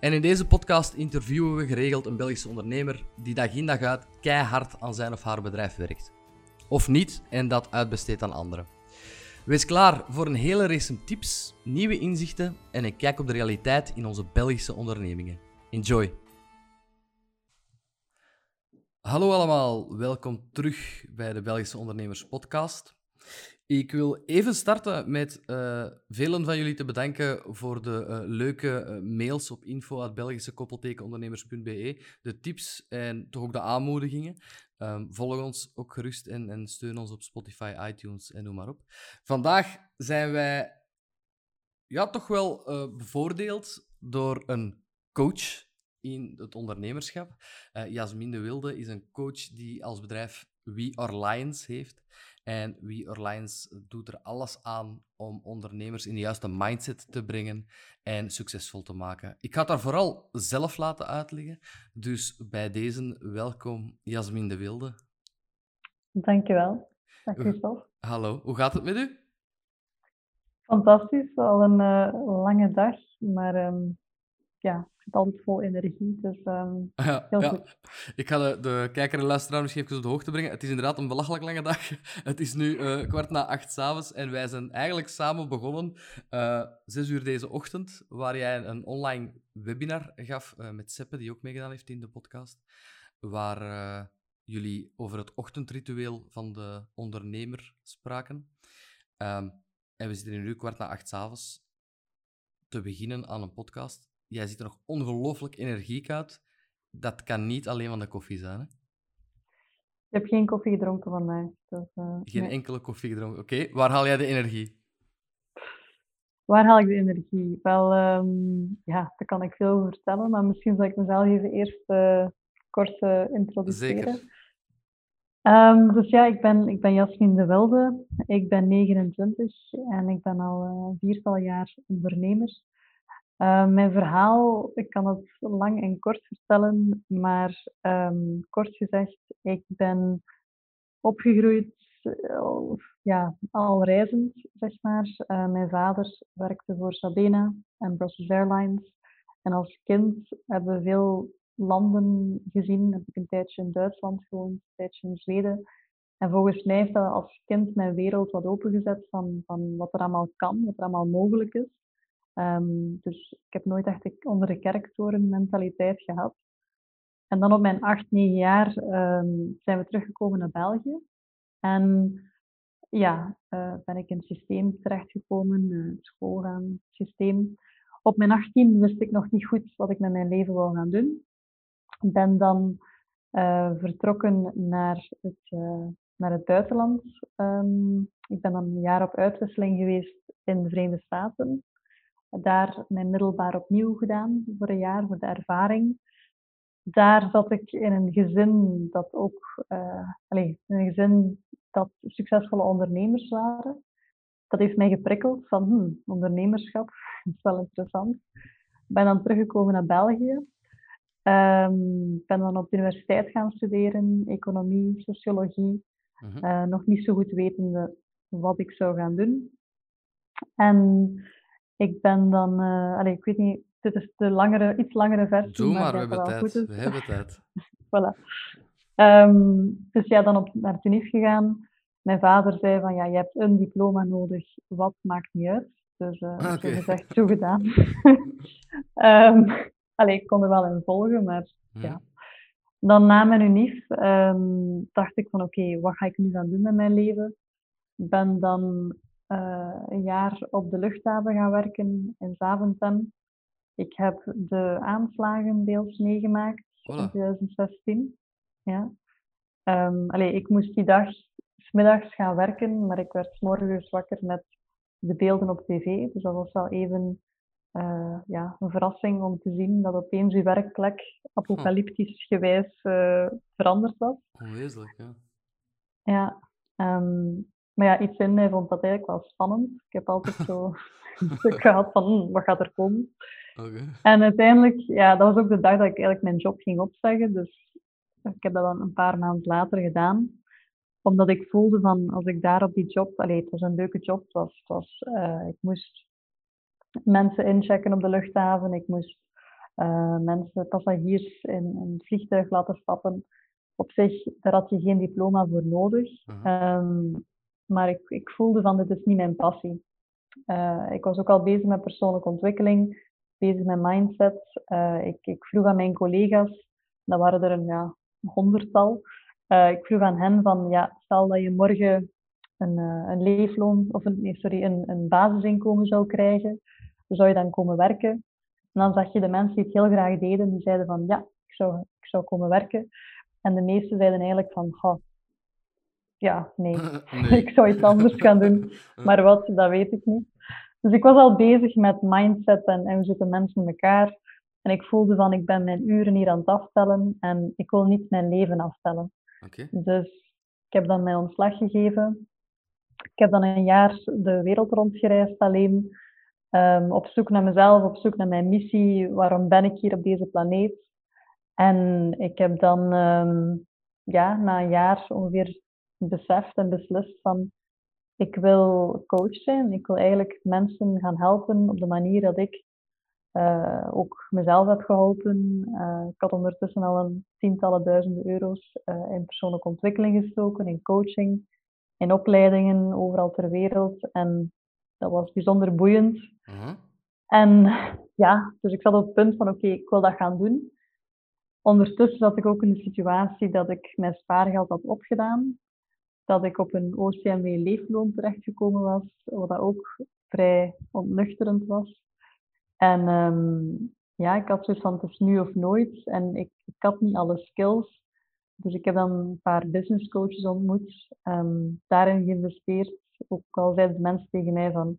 En in deze podcast interviewen we geregeld een Belgische ondernemer die dag in dag uit keihard aan zijn of haar bedrijf werkt. Of niet en dat uitbesteedt aan anderen. Wees klaar voor een hele race tips, nieuwe inzichten en een kijk op de realiteit in onze Belgische ondernemingen. Enjoy! Hallo allemaal, welkom terug bij de Belgische Ondernemers Podcast. Ik wil even starten met uh, velen van jullie te bedanken voor de uh, leuke uh, mails op info.belgischekoppeltekenondernemers.be. De tips en toch ook de aanmoedigingen. Um, volg ons ook gerust en, en, steun ons op Spotify, iTunes en noem maar op. Vandaag zijn wij ja, toch wel bevoordeeld door een coach in het ondernemerschap. Jasmin de Wilde is een coach die als bedrijf We Are Lions heeft. En We Airlines doet er alles aan om ondernemers in de juiste mindset te brengen en succesvol te maken. Ik ga het daar vooral zelf laten uitleggen. Dus bij deze welkom Jasmin de Wilde. Dankjewel. Dag Christophe. Hallo, hoe gaat het met u? Fantastisch, al een uh, lange dag, maar um, ja, vol energie. Dus um, ja, heel ja. goed. Ik ga de, de kijker en luisteraar misschien even op de hoogte brengen. Het is inderdaad een belachelijk lange dag. Het is nu uh, kwart na acht s'avonds en wij zijn eigenlijk samen begonnen uh, zes uur deze ochtend, waar jij een online webinar gaf uh, met Seppe, die ook meegedaan heeft in de podcast, waar jullie over het ochtendritueel van de ondernemer spraken. Um, en we zitten nu kwart na acht s'avonds te beginnen aan een podcast jij ziet er nog ongelooflijk energiek uit. Dat kan niet alleen van de koffie zijn, hè? Ik heb geen koffie gedronken vandaag. Dus, uh, geen enkele koffie gedronken. Oké, waar haal jij de energie? Waar haal ik de energie? Wel, um, ja, daar kan ik veel over vertellen, maar misschien zal ik mezelf even eerst uh, kort uh, introduceren. Zeker. Um, dus ja, ik ben, ik ben Jasmin de Wilde. Ik ben 29 en ik ben al viertal jaar ondernemer. Uh, mijn verhaal, ik kan het lang en kort vertellen, maar um, kort gezegd, ik ben opgegroeid, uh, ja, al reizend, zeg maar. Uh, mijn vader werkte voor Sabena en Brussels Airlines. En als kind hebben we veel landen gezien. Heb ik een tijdje in Duitsland gewoond, een tijdje in Zweden. En volgens mij heeft dat als kind mijn wereld wat opengezet van, van wat er allemaal kan, wat er allemaal mogelijk is. Um, dus ik heb nooit echt onder de kerktoren mentaliteit gehad. En dan op mijn acht, negen jaar um, zijn we teruggekomen naar België. En ja, uh, ben ik in het systeem terechtgekomen, uh, school gaan, systeem. Op mijn 18 wist ik nog niet goed wat ik met mijn leven wou gaan doen. Ik ben dan uh, vertrokken naar het, naar het buitenland. Um, ik ben dan een jaar op uitwisseling geweest in de Verenigde Staten daar mijn middelbaar opnieuw gedaan voor een jaar, voor de ervaring. Daar zat ik in een gezin dat ook, uh, allez, een gezin dat succesvolle ondernemers waren. Dat heeft mij geprikkeld van hmm, ondernemerschap, dat is wel interessant. Ik ben dan teruggekomen naar België. Um, ben dan op de universiteit gaan studeren, economie, sociologie. Mhm. uh, nog niet zo goed wetende wat ik zou gaan doen. En ik ben dan, uh, allez, ik weet niet, dit is de langere, iets langere versie. Doe maar, we hebben tijd. We hebben tijd. voilà. Um, dus ja, dan op, naar Tunis gegaan. Mijn vader zei van, ja, je hebt een diploma nodig. Wat maakt niet uit. Dus uh, okay. zo gezegd, zo gedaan. um, allee, ik kon er wel in volgen, maar hmm. ja. Dan na mijn unief um, dacht ik van, oké, okay, wat ga ik nu gaan doen met mijn leven? Ben dan uh, een jaar op de luchthaven gaan werken in Zaventem. Ik heb de aanslagen deels meegemaakt voilà. in 2016. Ja. Um, allee, ik moest die dag smiddags gaan werken, maar ik werd morgens wakker met de beelden op tv. Dus dat was wel even uh, ja, een verrassing om te zien dat opeens uw werkplek apocalyptisch gewijs uh, veranderd was. Onwezenlijk, ja. Ja, ehm, maar ja, iets in mij vond dat eigenlijk wel spannend. Ik heb altijd zo een stuk gehad van, hm, wat gaat er komen? Okay. En uiteindelijk, ja, dat was ook de dag dat ik eigenlijk mijn job ging opzeggen. Dus ik heb dat dan een paar maanden later gedaan. Omdat ik voelde van, als ik daar op die job... Allee, het was een leuke job. Het was, het was, uh, ik moest mensen inchecken op de luchthaven. Ik moest uh, mensen, passagiers in, in het vliegtuig laten stappen. Op zich, daar had je geen diploma voor nodig. Uh -huh. um, maar ik, ik voelde van, dit is niet mijn passie. Uh, ik was ook al bezig met persoonlijke ontwikkeling, bezig met mindset. Uh, ik, ik, vroeg aan mijn collega's, dat waren er een ja, honderdtal. Uh, ik vroeg aan hen van, ja, stel dat je morgen een, een leefloon, of een, nee, sorry, een, een basisinkomen zou krijgen, zou je dan komen werken? En dan zag je de mensen die het heel graag deden, die zeiden van, ja, ik zou, ik zou komen werken. En de meesten zeiden eigenlijk van, oh, ja, nee. nee. ik zou iets anders gaan doen. Maar wat, dat weet ik niet. Dus ik was al bezig met mindset en, en hoe zitten mensen in elkaar. En ik voelde van, ik ben mijn uren hier aan het aftellen en ik wil niet mijn leven aftellen. Okay. Dus ik heb dan mijn ontslag gegeven. Ik heb dan een jaar de wereld rondgereisd alleen. Um, op zoek naar mezelf, op zoek naar mijn missie. Waarom ben ik hier op deze planeet? En ik heb dan um, ja, na een jaar ongeveer beseft en beslist van ik wil coach zijn. Ik wil eigenlijk mensen gaan helpen op de manier dat ik uh, ook mezelf heb geholpen. Uh, ik had ondertussen al een tientallen duizenden euro's uh, in persoonlijke ontwikkeling gestoken, in coaching, in opleidingen overal ter wereld. En dat was bijzonder boeiend. -huh. En ja, dus ik zat op het punt van oké, okay, ik wil dat gaan doen. Ondertussen zat ik ook in de situatie dat ik mijn spaargeld had opgedaan dat ik op een OCMW leefloon terechtgekomen was, wat ook vrij ontnuchterend was. En um, ja, ik had zoiets van het is nu of nooit en ik, ik had niet alle skills. Dus ik heb dan een paar business coaches ontmoet, um, daarin geïnvesteerd. Ook al zeiden mensen tegen mij van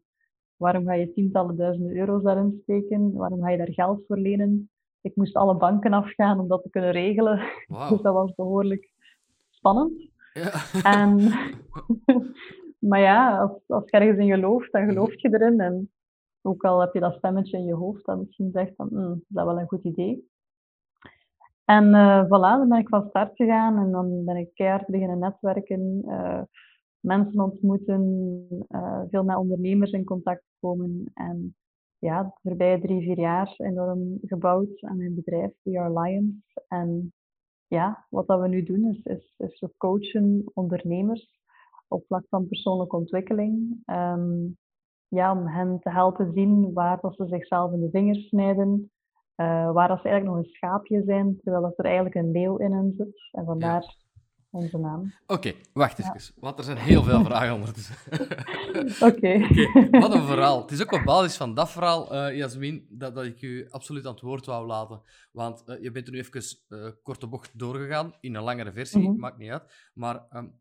waarom ga je tientallen duizenden euro's daarin steken? Waarom ga je daar geld voor lenen? Ik moest alle banken afgaan om dat te kunnen regelen. Wow. Dus dat was behoorlijk spannend. Ja. En, maar ja, als, als je ergens in gelooft, dan geloof je erin. En ook al heb je dat stemmetje in je hoofd dat misschien zegt van, mm, dat is wel een goed idee. En uh, voilà, dan ben ik van start gegaan en dan ben ik keihard beginnen netwerken, uh, mensen ontmoeten, uh, veel met ondernemers in contact komen. En ja, de voorbije drie, vier jaar enorm gebouwd aan mijn bedrijf, We Are Lions. En ja, wat dat we nu doen is, is, is we coachen ondernemers op vlak van persoonlijke ontwikkeling. Um, ja, om hen te helpen zien waar dat ze zichzelf in de vingers snijden, uh, waar dat ze eigenlijk nog een schaapje zijn, terwijl dat er eigenlijk een leeuw in hen zit. En vandaar. Onze naam. Oké, okay, wacht even, ja. want er zijn heel veel vragen ondertussen. Oké. Okay. Wat een verhaal. Het is ook op basis van dat verhaal, uh, Jasmin, dat, dat ik u absoluut aan het woord wou laten. Want uh, je bent er nu even uh, korte bocht doorgegaan, in een langere versie, mm -hmm. maakt niet uit. Maar um,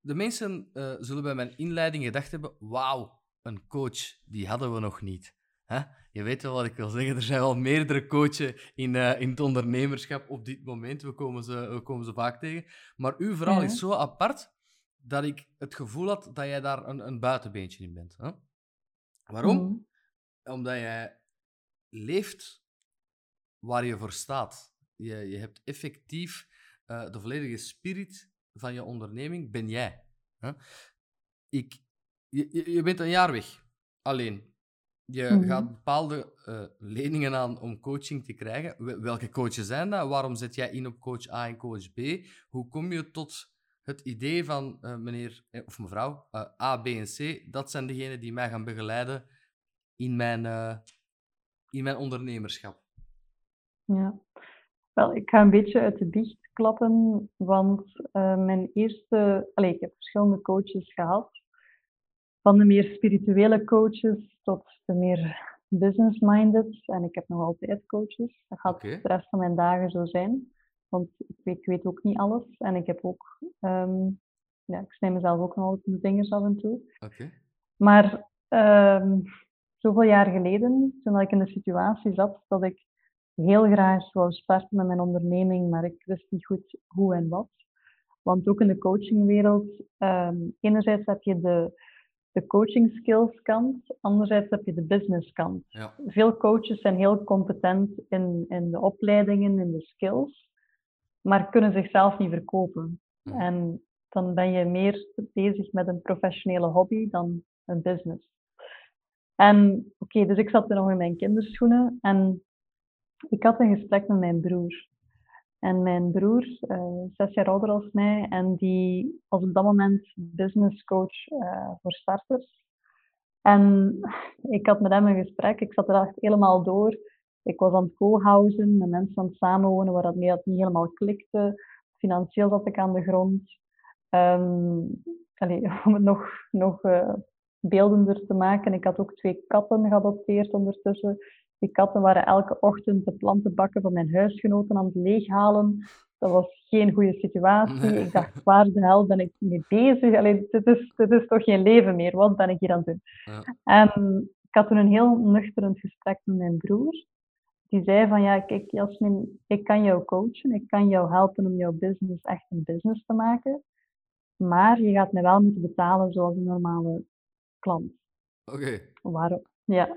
de mensen zullen bij mijn inleiding gedacht hebben, wauw, een coach, die hadden we nog niet. Hè? Je weet wel wat ik wil zeggen. Er zijn wel meerdere coaches in, uh, in het ondernemerschap op dit moment. We komen ze, we komen ze vaak tegen. Maar uw verhaal is zo apart dat ik het gevoel had dat jij daar een, een buitenbeentje in bent. Hè? Waarom? Mm. Omdat jij leeft waar je voor staat. Je, je hebt effectief uh, de volledige spirit van je onderneming, ben jij. Hè? Ik, je, je bent een jaar weg, alleen. Je mm -hmm. gaat bepaalde uh, leningen aan om coaching te krijgen. Welke coaches zijn dat? Waarom zet jij in op coach A en coach B? Hoe kom je tot het idee van uh, meneer of mevrouw uh, A, B en C? Dat zijn degenen die mij gaan begeleiden in mijn, in mijn ondernemerschap. Ja, wel, ik ga een beetje uit de biecht klappen, want mijn eerste... Allez, ik heb verschillende coaches gehad van de meer spirituele coaches tot de meer business-minded. En ik heb nog altijd coaches. Dat gaat okay. de rest van mijn dagen zo zijn. Want ik weet, ik weet ook niet alles. En ik heb ook... Um, ja, ik snij mezelf ook nog altijd de vingers af en toe. Okay. Maar um, zoveel jaar geleden, toen ik in de situatie zat dat ik heel graag wou starten met mijn onderneming, maar ik wist niet goed hoe en wat. Want ook in de coachingwereld, um, enerzijds heb je de, de coaching skills kant, anderzijds heb je de business kant. Ja. Veel coaches zijn heel competent in, in de opleidingen, in de skills, maar kunnen zichzelf niet verkopen. En dan ben je meer bezig met een professionele hobby dan een business. En oké, dus ik zat er nog in mijn kinderschoenen en ik had een gesprek met mijn broer. En mijn broer, uh, zes jaar ouder als mij, en die was op dat moment business coach uh, voor starters. En ik had met hem een gesprek, ik zat er echt helemaal door. Ik was aan het co-housen, met mensen aan het samenwonen waar dat niet helemaal klikte. Financieel zat ik aan de grond. Um, om het nog, nog uh, beeldender te maken, ik had ook twee katten geadopteerd ondertussen. Die katten waren elke ochtend de plantenbakken van mijn huisgenoten aan het leeghalen. Dat was geen goede situatie. Ik dacht, waar de hel ben ik mee bezig? Allee, dit, is, dit is toch geen leven meer? Wat ben ik hier aan het doen? Ja. En ik had toen een heel nuchterend gesprek met mijn broer. Die zei van, ja, kijk Jasmin, ik kan jou coachen. Ik kan jou helpen om jouw business echt een business te maken. Maar je gaat mij wel moeten betalen zoals een normale klant. Oké. Waarom? Ja.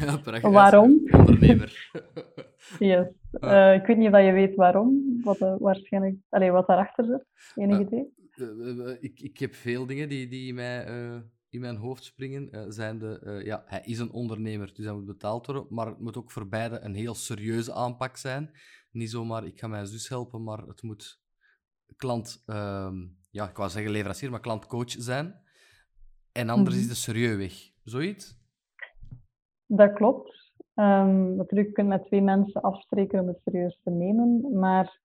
ja waarom? Ondernemer. yes. Uh, ik weet niet of je weet waarom, wat, uh, waarschijnlijk, allez, wat daarachter zit. Enig uh, idee? ik, ik heb veel dingen die, die mij in mijn hoofd springen. zijn de, ja, hij is een ondernemer, dus hij moet betaald worden, maar het moet ook voor beide een heel serieuze aanpak zijn. Niet zomaar, ik ga mijn zus helpen, maar het moet klant, ehm, ja, ik wou zeggen leverancier, maar klantcoach zijn. En anders mm -hmm. is de serieus weg. Zoiets? Dat klopt. Um, natuurlijk, je kunt met twee mensen afspreken om het serieus te nemen. Maar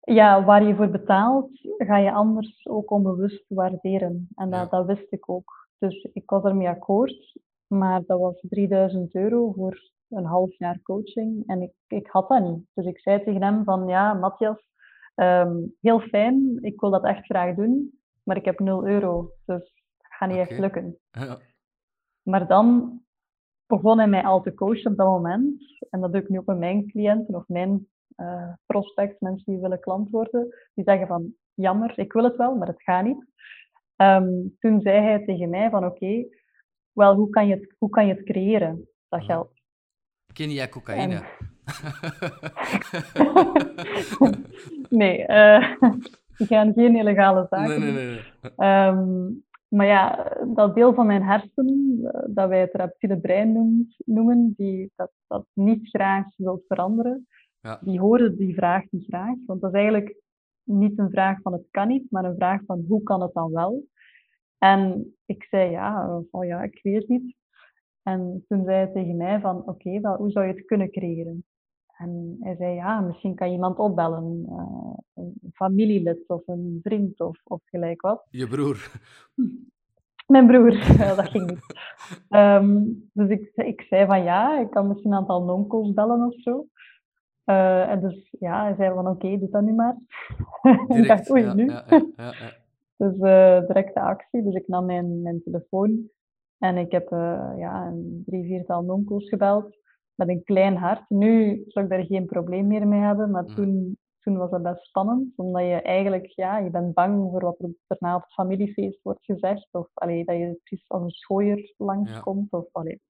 ja, waar je voor betaalt, ga je anders ook onbewust waarderen. En dat, dat wist ik ook. Dus ik was ermee akkoord. Maar dat was 3000 euro voor een half jaar coaching. En ik, ik had dat niet. Dus ik zei tegen hem van, ja, Matthias, um, heel fijn. Ik wil dat echt graag doen. Maar ik heb 0 euro. Dus dat gaat niet okay. echt lukken. Ja. Maar dan begon hij mij al te coachen op dat moment. En dat doe ik nu ook met mijn cliënten of mijn uh, prospects, mensen die willen klant worden. Die zeggen van, jammer, ik wil het wel, maar het gaat niet. Um, toen zei hij tegen mij van, oké, okay, wel, hoe kan, je het, hoe kan je het creëren, dat geld? Ken jij cocaïne? En... nee, uh, die gaan geen illegale zaken nee, nee, nee. nee. Um, maar ja, dat deel van mijn hersenen, eh, dat wij het reptiele brein noemen, die dat, dat niet graag wil veranderen, ja. die horen die vraag niet graag. Want dat is eigenlijk niet een vraag van het kan niet, maar een vraag van hoe kan het dan wel? En ik zei ja, oh ja, ik weet het niet. En toen zei hij tegen mij van oké, okay, hoe zou je het kunnen creëren? En hij zei ja, misschien kan je iemand opbellen, uh, een familielid of een vriend of, of gelijk wat. Je broer. Mijn broer, dat ging niet. Um, dus ik, ik zei van ja, ik kan misschien een aantal onkels bellen of zo. Uh, en dus ja, hij zei van oké, okay, doe dat nu maar. Direct, ik dacht, oei, ja, nu. Ja, ja, dus uh, directe actie. Dus ik nam mijn, mijn telefoon en ik heb ja, een drie, viertal onkels gebeld met een klein hart. Nu zou ik daar geen probleem meer mee hebben, maar mm. toen, toen was dat best spannend, omdat je eigenlijk, ja, je bent bang voor wat er daarna op het familiefeest wordt gezegd, of allee, dat je precies als een schooier langskomt, ja. of allee.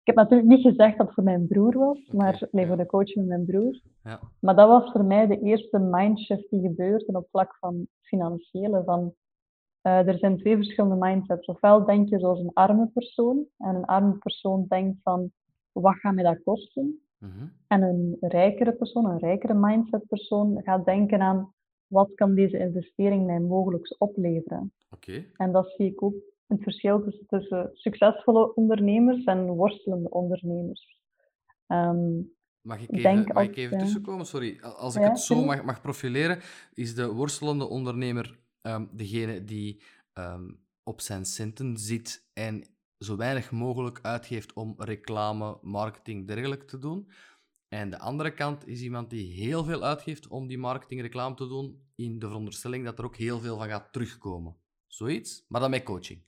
Ik heb natuurlijk niet gezegd dat het voor mijn broer was, okay. maar nee, voor de coach met mijn broer. Ja. Maar dat was voor mij de eerste mindshift die gebeurde op vlak van financiële. Van, uh, er zijn twee verschillende mindsets. Ofwel denk je zoals een arme persoon, en een arme persoon denkt van, wat gaat mij dat kosten? Mm-hmm. En een rijkere persoon, een rijkere mindset persoon, gaat denken aan wat kan deze investering mij mogelijk opleveren. Okay. En dat zie ik ook het verschil tussen, succesvolle ondernemers en worstelende ondernemers. Um, Mag ik even, mag ik even tussenkomen? Sorry. Als ik het zo mag, mag, profileren, is de worstelende ondernemer um, degene die um, op zijn centen zit en zo weinig mogelijk uitgeeft om reclame, marketing, dergelijke te doen. En de andere kant is iemand die heel veel uitgeeft om die marketing, reclame te doen, in de veronderstelling dat er ook heel veel van gaat terugkomen. Zoiets, maar dan met coaching.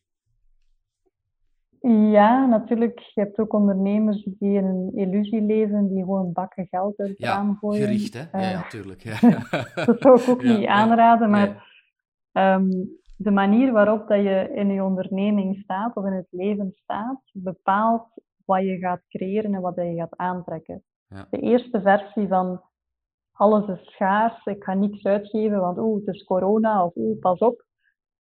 Ja, natuurlijk. Je hebt ook ondernemers die in een illusie leven, die gewoon bakken geld uit het Ja, gooien. gericht, hè? Ja, ja, Eh. Ja. dat zou ik ook niet aanraden, Nee. maar ehm, de manier waarop dat je in je onderneming staat of in het leven staat, bepaalt wat je gaat creëren en wat dat je gaat aantrekken. Ja. De eerste versie van alles is schaars, ik ga niks uitgeven, want oeh, het is corona of oeh, pas op,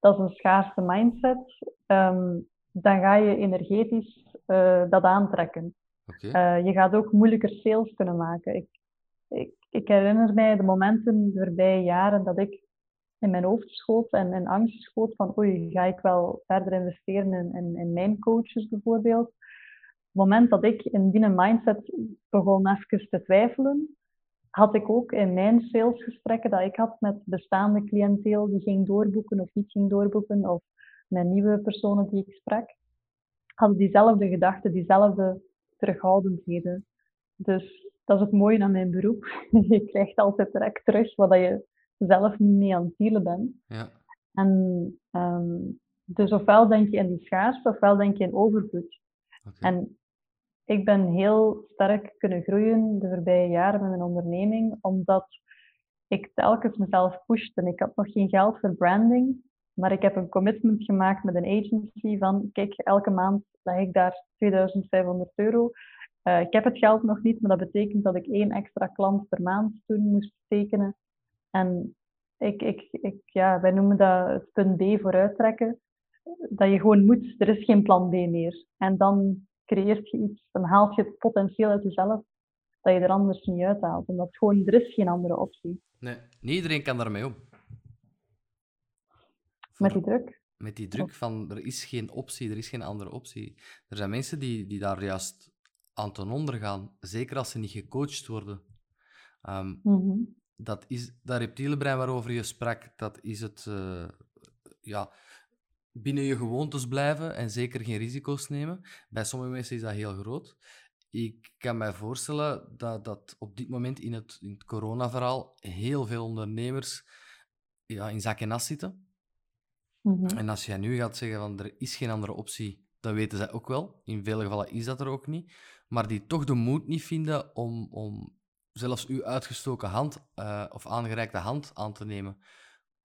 dat is een schaarse mindset. Ehm, dan ga je energetisch eh, dat aantrekken. Eh, je gaat ook moeilijker sales kunnen maken. Ik, ik, ik herinner mij de momenten de voorbije jaren dat ik in mijn hoofd schoot en in angst schoot van oei, ga ik wel verder investeren in, in, in mijn coaches bijvoorbeeld. Op het moment dat ik in die mindset begon even te twijfelen, had ik ook in mijn salesgesprekken dat ik had met bestaande cliënteel die ging doorboeken of niet ging doorboeken, of met nieuwe personen die ik sprak, hadden diezelfde gedachten, diezelfde terughoudendheden. Dus dat is het mooie aan mijn beroep. Je krijgt altijd direct terug wat je zelf mee aan het dealen bent. Ja. En ehm, dus ofwel denk je in die schaarste, ofwel denk je in overvloed. En ik ben heel sterk kunnen groeien de voorbije jaren met mijn onderneming, omdat ik telkens mezelf pushte. Ik had nog geen geld voor branding, maar ik heb een commitment gemaakt met een agency van, kijk, elke maand leg ik daar 2500 euro. Eh, ik heb het geld nog niet, maar dat betekent dat ik één extra klant per maand toen moest tekenen. En ik, ik, ik, ja, wij noemen dat het punt B vooruittrekken. Dat je gewoon moet, er is geen plan B meer. En dan creëert je iets, dan haalt je het potentieel uit jezelf dat je er anders niet uithaalt. Omdat gewoon, er is geen andere optie. Nee, niet iedereen kan daarmee om. Met die druk. met die druk van er is geen optie, er is geen andere optie. Er zijn mensen die, die daar juist aan ten onder gaan, zeker als ze niet gecoacht worden. Ehm, Mhm. Dat is dat reptiele brein waarover je sprak, dat is het eh, ja, binnen je gewoontes blijven en zeker geen risico's nemen. Bij sommige mensen is dat heel groot. Ik kan mij voorstellen dat, dat op dit moment in het, in het coronaverhaal heel veel ondernemers ja, in zak en as zitten. Mhm. En als jij nu gaat zeggen van er is geen andere optie, dan weten zij ook wel. In vele gevallen is dat er ook niet. Maar die toch de moed niet vinden om, om zelfs uw uitgestoken hand eh, of aangereikte hand aan te nemen.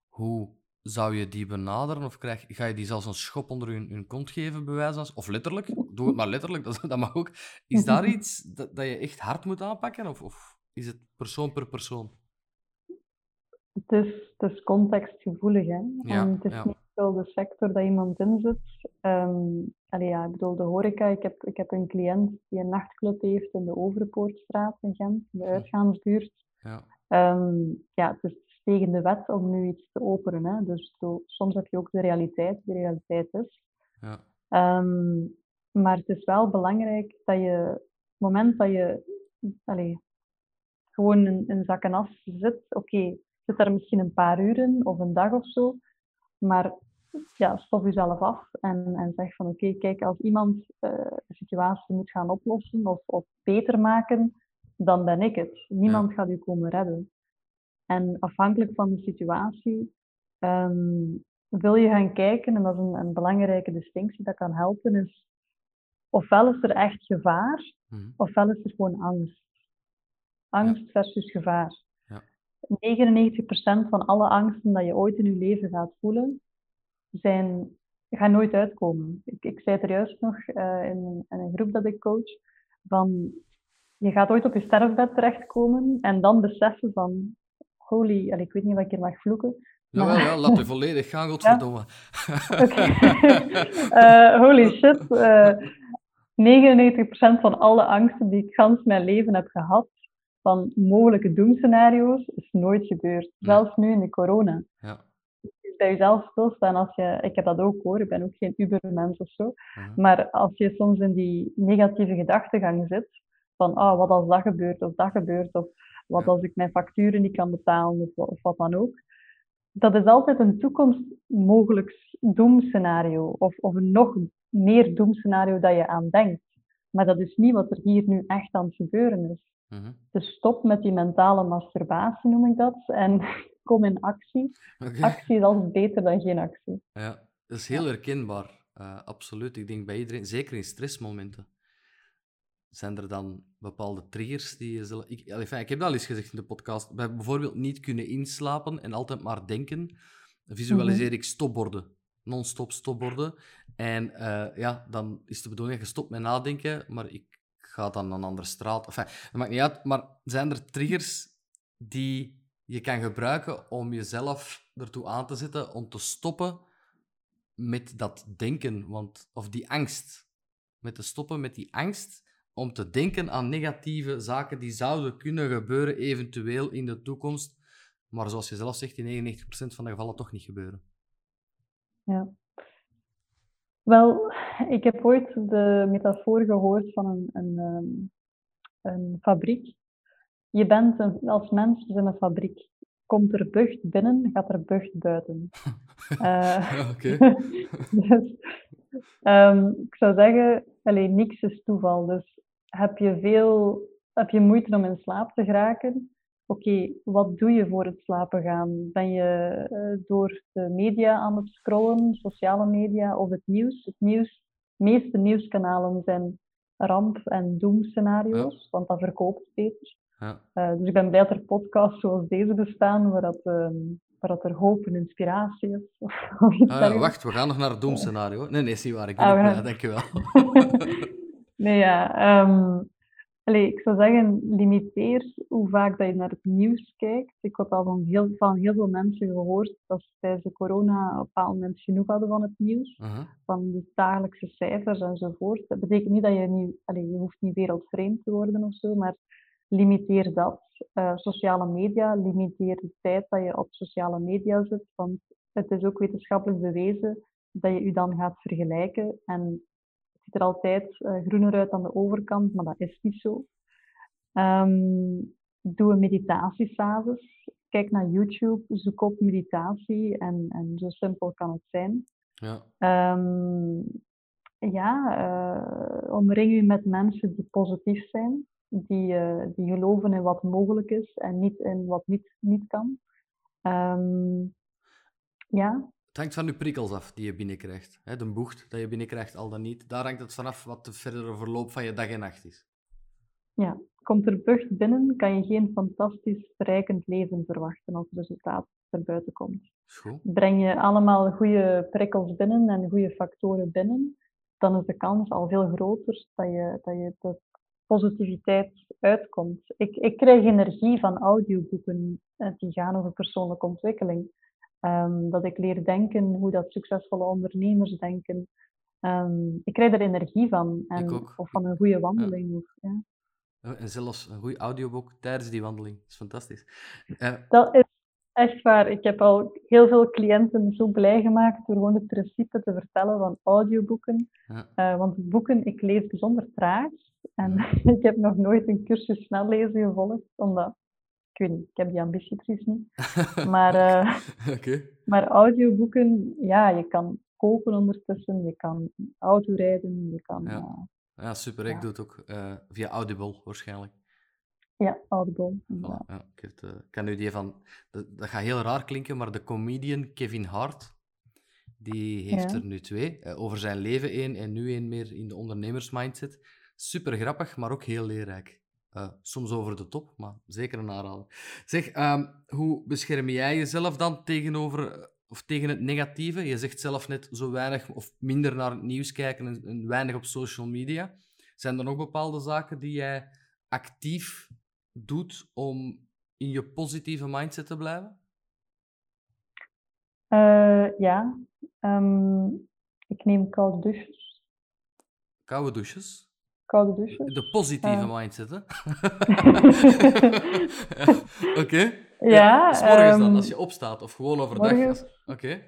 Hoe zou je die benaderen? Of krijg, ga je die zelfs een schop onder hun, hun kont geven, bij wijze van? Of letterlijk? Doe het maar letterlijk, dat, dat mag ook. Is daar iets dat, dat je echt hard moet aanpakken? Of, of is het persoon per persoon? Het is, het is contextgevoelig, hè. Ja, en het is ja. niet wel de sector dat iemand in zit. Ehm, allee, ja, ik bedoel, de horeca. Ik heb, ik heb een cliënt die een nachtclub heeft in de Overpoortstraat in Gent, in de uitgaansbuurt. Ja, Ehm, ja, het is tegen de wet om nu iets te openen. Hè. Dus zo, soms heb je ook de realiteit, die de realiteit is. ja, Ehm, maar het is wel belangrijk dat je, op het moment dat je allee, gewoon in, in zak en as zit, oké, zit daar misschien een paar uren of een dag of zo, maar ja, stof jezelf af en, en zeg van oké, kijk, als iemand eh, de situatie moet gaan oplossen of, of beter maken, dan ben ik het. Niemand gaat u komen redden. En afhankelijk van de situatie ehm, wil je gaan kijken, en dat is een, een belangrijke distinctie dat kan helpen, is ofwel is er echt gevaar, mhm, ofwel is er gewoon angst. Angst versus gevaar. Ja. 99% van alle angsten dat je ooit in je leven gaat voelen, zijn, gaan nooit uitkomen. Ik, ik zei het er juist nog eh, in, in een groep dat ik coach, van je gaat ooit op je sterfbed terechtkomen en dan beseffen van, holy, allee, ik weet niet wat ik hier mag vloeken, Jawel, maar- ja, laat je volledig gaan, godverdomme. Eh, holy shit. eh 99% van alle angsten die ik gans mijn leven heb gehad, van mogelijke doemscenario's, is nooit gebeurd. Zelfs nu in de corona. Ja, bij jezelf stilstaan als je... Ik heb dat ook hoor, ik ben ook geen ubermens of zo. mhm, Maar als je soms in die negatieve gedachtegang zit, van ah, wat als dat gebeurt of dat gebeurt, of wat Ja. als ik mijn facturen niet kan betalen, of wat dan ook. Dat is altijd een toekomst mogelijk doemscenario, of, of een nog meer doemscenario dat je aan denkt. Maar dat is niet wat er hier nu echt aan het gebeuren is. mhm. Dus stop met die mentale masturbatie, noem ik dat, en kom in actie. Actie is altijd beter dan geen actie. Ja, dat is heel herkenbaar. uh, absoluut. Ik denk bij iedereen, zeker in stressmomenten, zijn er dan bepaalde triggers die je zullen... Ik, enfin, ik heb dat al eens gezegd in de podcast. Bij bijvoorbeeld niet kunnen inslapen en altijd maar denken, visualiseer mhm. ik stopborden. Non-stop stopborden. En uh, ja, dan is de bedoeling, je stopt met nadenken, maar ik ga dan een andere straat. Enfin, dat maakt niet uit, maar zijn er triggers die je kan gebruiken om jezelf ertoe aan te zetten om te stoppen met dat denken, want, of die angst. Met te stoppen met die angst om te denken aan negatieve zaken die zouden kunnen gebeuren, eventueel in de toekomst, maar zoals je zelf zegt, in 99% van de gevallen toch niet gebeuren. Ja. Wel, ik heb ooit de metafoor gehoord van een, een, ehm, een fabriek. Je bent een, als mens in een fabriek. Komt er bucht binnen, gaat er bucht buiten. uh, Oké. dus, um, ik zou zeggen, alleen niks is toeval. Dus heb je veel heb je moeite om in slaap te geraken? Oké, wat doe je voor het slapen gaan? Ben je uh, door de media aan het scrollen, sociale media of het nieuws? Het nieuws, de meeste nieuwskanalen zijn ramp- en doemscenario's, want dat verkoopt beter. Ja. Uh, dus ik ben blij dat er podcasts zoals deze bestaan, waar, dat, uh, waar dat er hoop en inspiratie is. ah, wacht, we gaan nog naar het doemscenario. Nee, nee, niet waar. Ik ben ah, blij, dankjewel. nee, ja. Um, Allee, ik zou zeggen, limiteer hoe vaak dat je naar het nieuws kijkt. Ik heb al van heel, van heel veel mensen gehoord dat ze tijdens de corona op een bepaald moment genoeg hadden van het nieuws. Van de dagelijkse cijfers enzovoort. Dat betekent niet dat je niet, allee, je hoeft niet wereldvreemd te worden of zo, maar limiteer dat. Uh, sociale media, limiteer de tijd dat je op sociale media zit. Want het is ook wetenschappelijk bewezen dat je je dan gaat vergelijken. En ziet er altijd uh, groener uit aan de overkant, maar dat is niet zo. Um, doe een meditatie Kijk naar YouTube, zoek op meditatie en, en zo simpel kan het zijn. Ja, um, ja uh, omring je met mensen die positief zijn, die, uh, die geloven in wat mogelijk is en niet in wat niet, niet kan. Um, ja, het hangt van je prikkels af die je binnenkrijgt. Hè, de bocht dat je binnenkrijgt, al dan niet. Daar hangt het vanaf wat de verdere verloop van je dag en nacht is. Ja, komt er bucht binnen, kan je geen fantastisch verrijkend leven verwachten als resultaat er buiten komt. Goed. Breng je allemaal goede prikkels binnen en goede factoren binnen, dan is de kans al veel groter dat je, dat je de positiviteit uitkomt. Ik, ik krijg energie van audioboeken die gaan over persoonlijke ontwikkeling. Ehm, dat ik leer denken hoe dat succesvolle ondernemers denken. Um, ik krijg er energie van. En, of van een goede wandeling. Of, ja. En zelfs een goed audioboek tijdens die wandeling. Dat is fantastisch. Uh, dat is echt waar. Ik heb al heel veel cliënten zo blij gemaakt door gewoon het principe te vertellen van audioboeken. Ja. Uh, want boeken, ik lees bijzonder traag. En ik heb nog nooit een cursus snel lezen gevolgd, omdat ik weet niet, ik heb die ambitie precies niet. Maar, uh, maar audioboeken, ja, je kan koken ondertussen, je kan autorijden, je kan... Ja, uh, ja super. Ik doe het ook uh, via Audible waarschijnlijk. Ja, Audible. ja, ik heb kan nu die van... Dat, dat, gaat heel raar klinken, maar de comedian Kevin Hart, die heeft er nu twee. over zijn leven één en nu één meer in de ondernemersmindset. Super grappig, maar ook heel leerrijk. Uh, soms over de top, maar zeker een aanrader. Zeg, um, hoe bescherm jij jezelf dan tegenover eh, of tegen het negatieve? Je zegt zelf net zo weinig of minder naar het nieuws kijken en, en weinig op social media. Zijn er nog bepaalde zaken die jij actief doet om in je positieve mindset te blijven? Uh, ja, um, ik neem koude douches. Koude douches? Koude douches. De positieve uh. mindset, hè? Oké. Ja. ja morgens dan, ehm, als je opstaat, of gewoon overdag? Oké.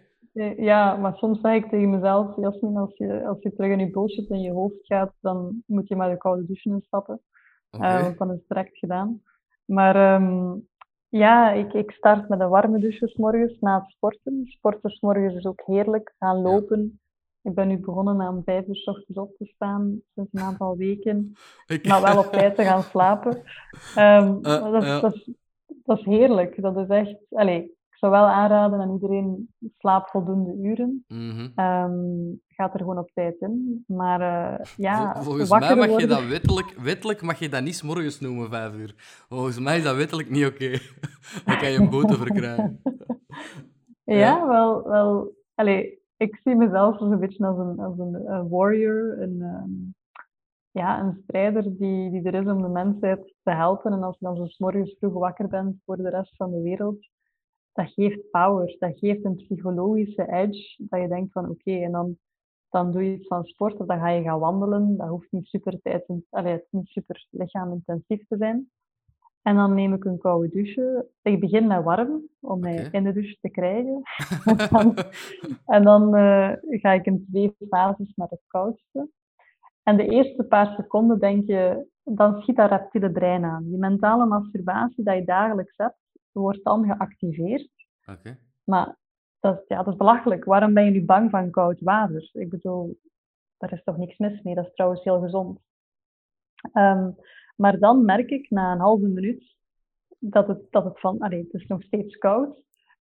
Ja, maar soms zeg ik tegen mezelf, Jasmin, als je, als je terug in je bullshit in je hoofd gaat, dan moet je maar de koude douche instappen. Okay. Uh, want dan is het direct gedaan. Maar um, ja, ik, ik start met een warme douche morgens na het sporten. Sporten morgens is ook heerlijk. Gaan lopen. Ik ben nu begonnen met om vijf uur s ochtends op te staan, sinds een aantal weken. Ik... Maar wel op tijd te gaan slapen. Um, dat, is, dat, is, dat, is, heerlijk. Dat is echt... Allez, ik zou wel aanraden aan iedereen, slaap voldoende uren. Ehm, gaat er gewoon op tijd in. Maar uh, ja, Volgens mij mag je dat wettelijk, wettelijk mag je dat niet morgens noemen, vijf uur. Volgens mij is dat wettelijk niet oké. Okay. Dan kan je een boete verkrijgen. ja, ja, wel... wel allez, ik zie mezelf als een beetje als een, als een, warrior, een, um, ja, een strijder die, die er is om de mensheid te helpen. En als je dan zo morgens vroeg wakker bent voor de rest van de wereld, dat geeft power. Dat geeft een psychologische edge. Dat je denkt van oké, en dan, dan doe je iets van sport dan ga je gaan wandelen. Dat hoeft niet super, tijd, allee, niet super licaamintensief te zijn. En dan neem ik een koude douche. Ik begin met warm, om mij in de douche te krijgen. en dan uh, ga ik in twee fases naar het koudste. En de eerste paar seconden denk je, dan schiet dat reptiele brein aan. Die mentale masturbatie dat je dagelijks hebt, wordt dan geactiveerd. Okay. Maar dat, ja, dat is belachelijk. Waarom ben je nu bang van koud water? Ik bedoel, daar is toch niks mis mee. Dat is trouwens heel gezond. Um, maar dan merk ik na een halve minuut dat het, dat het van, allee, het is nog steeds koud,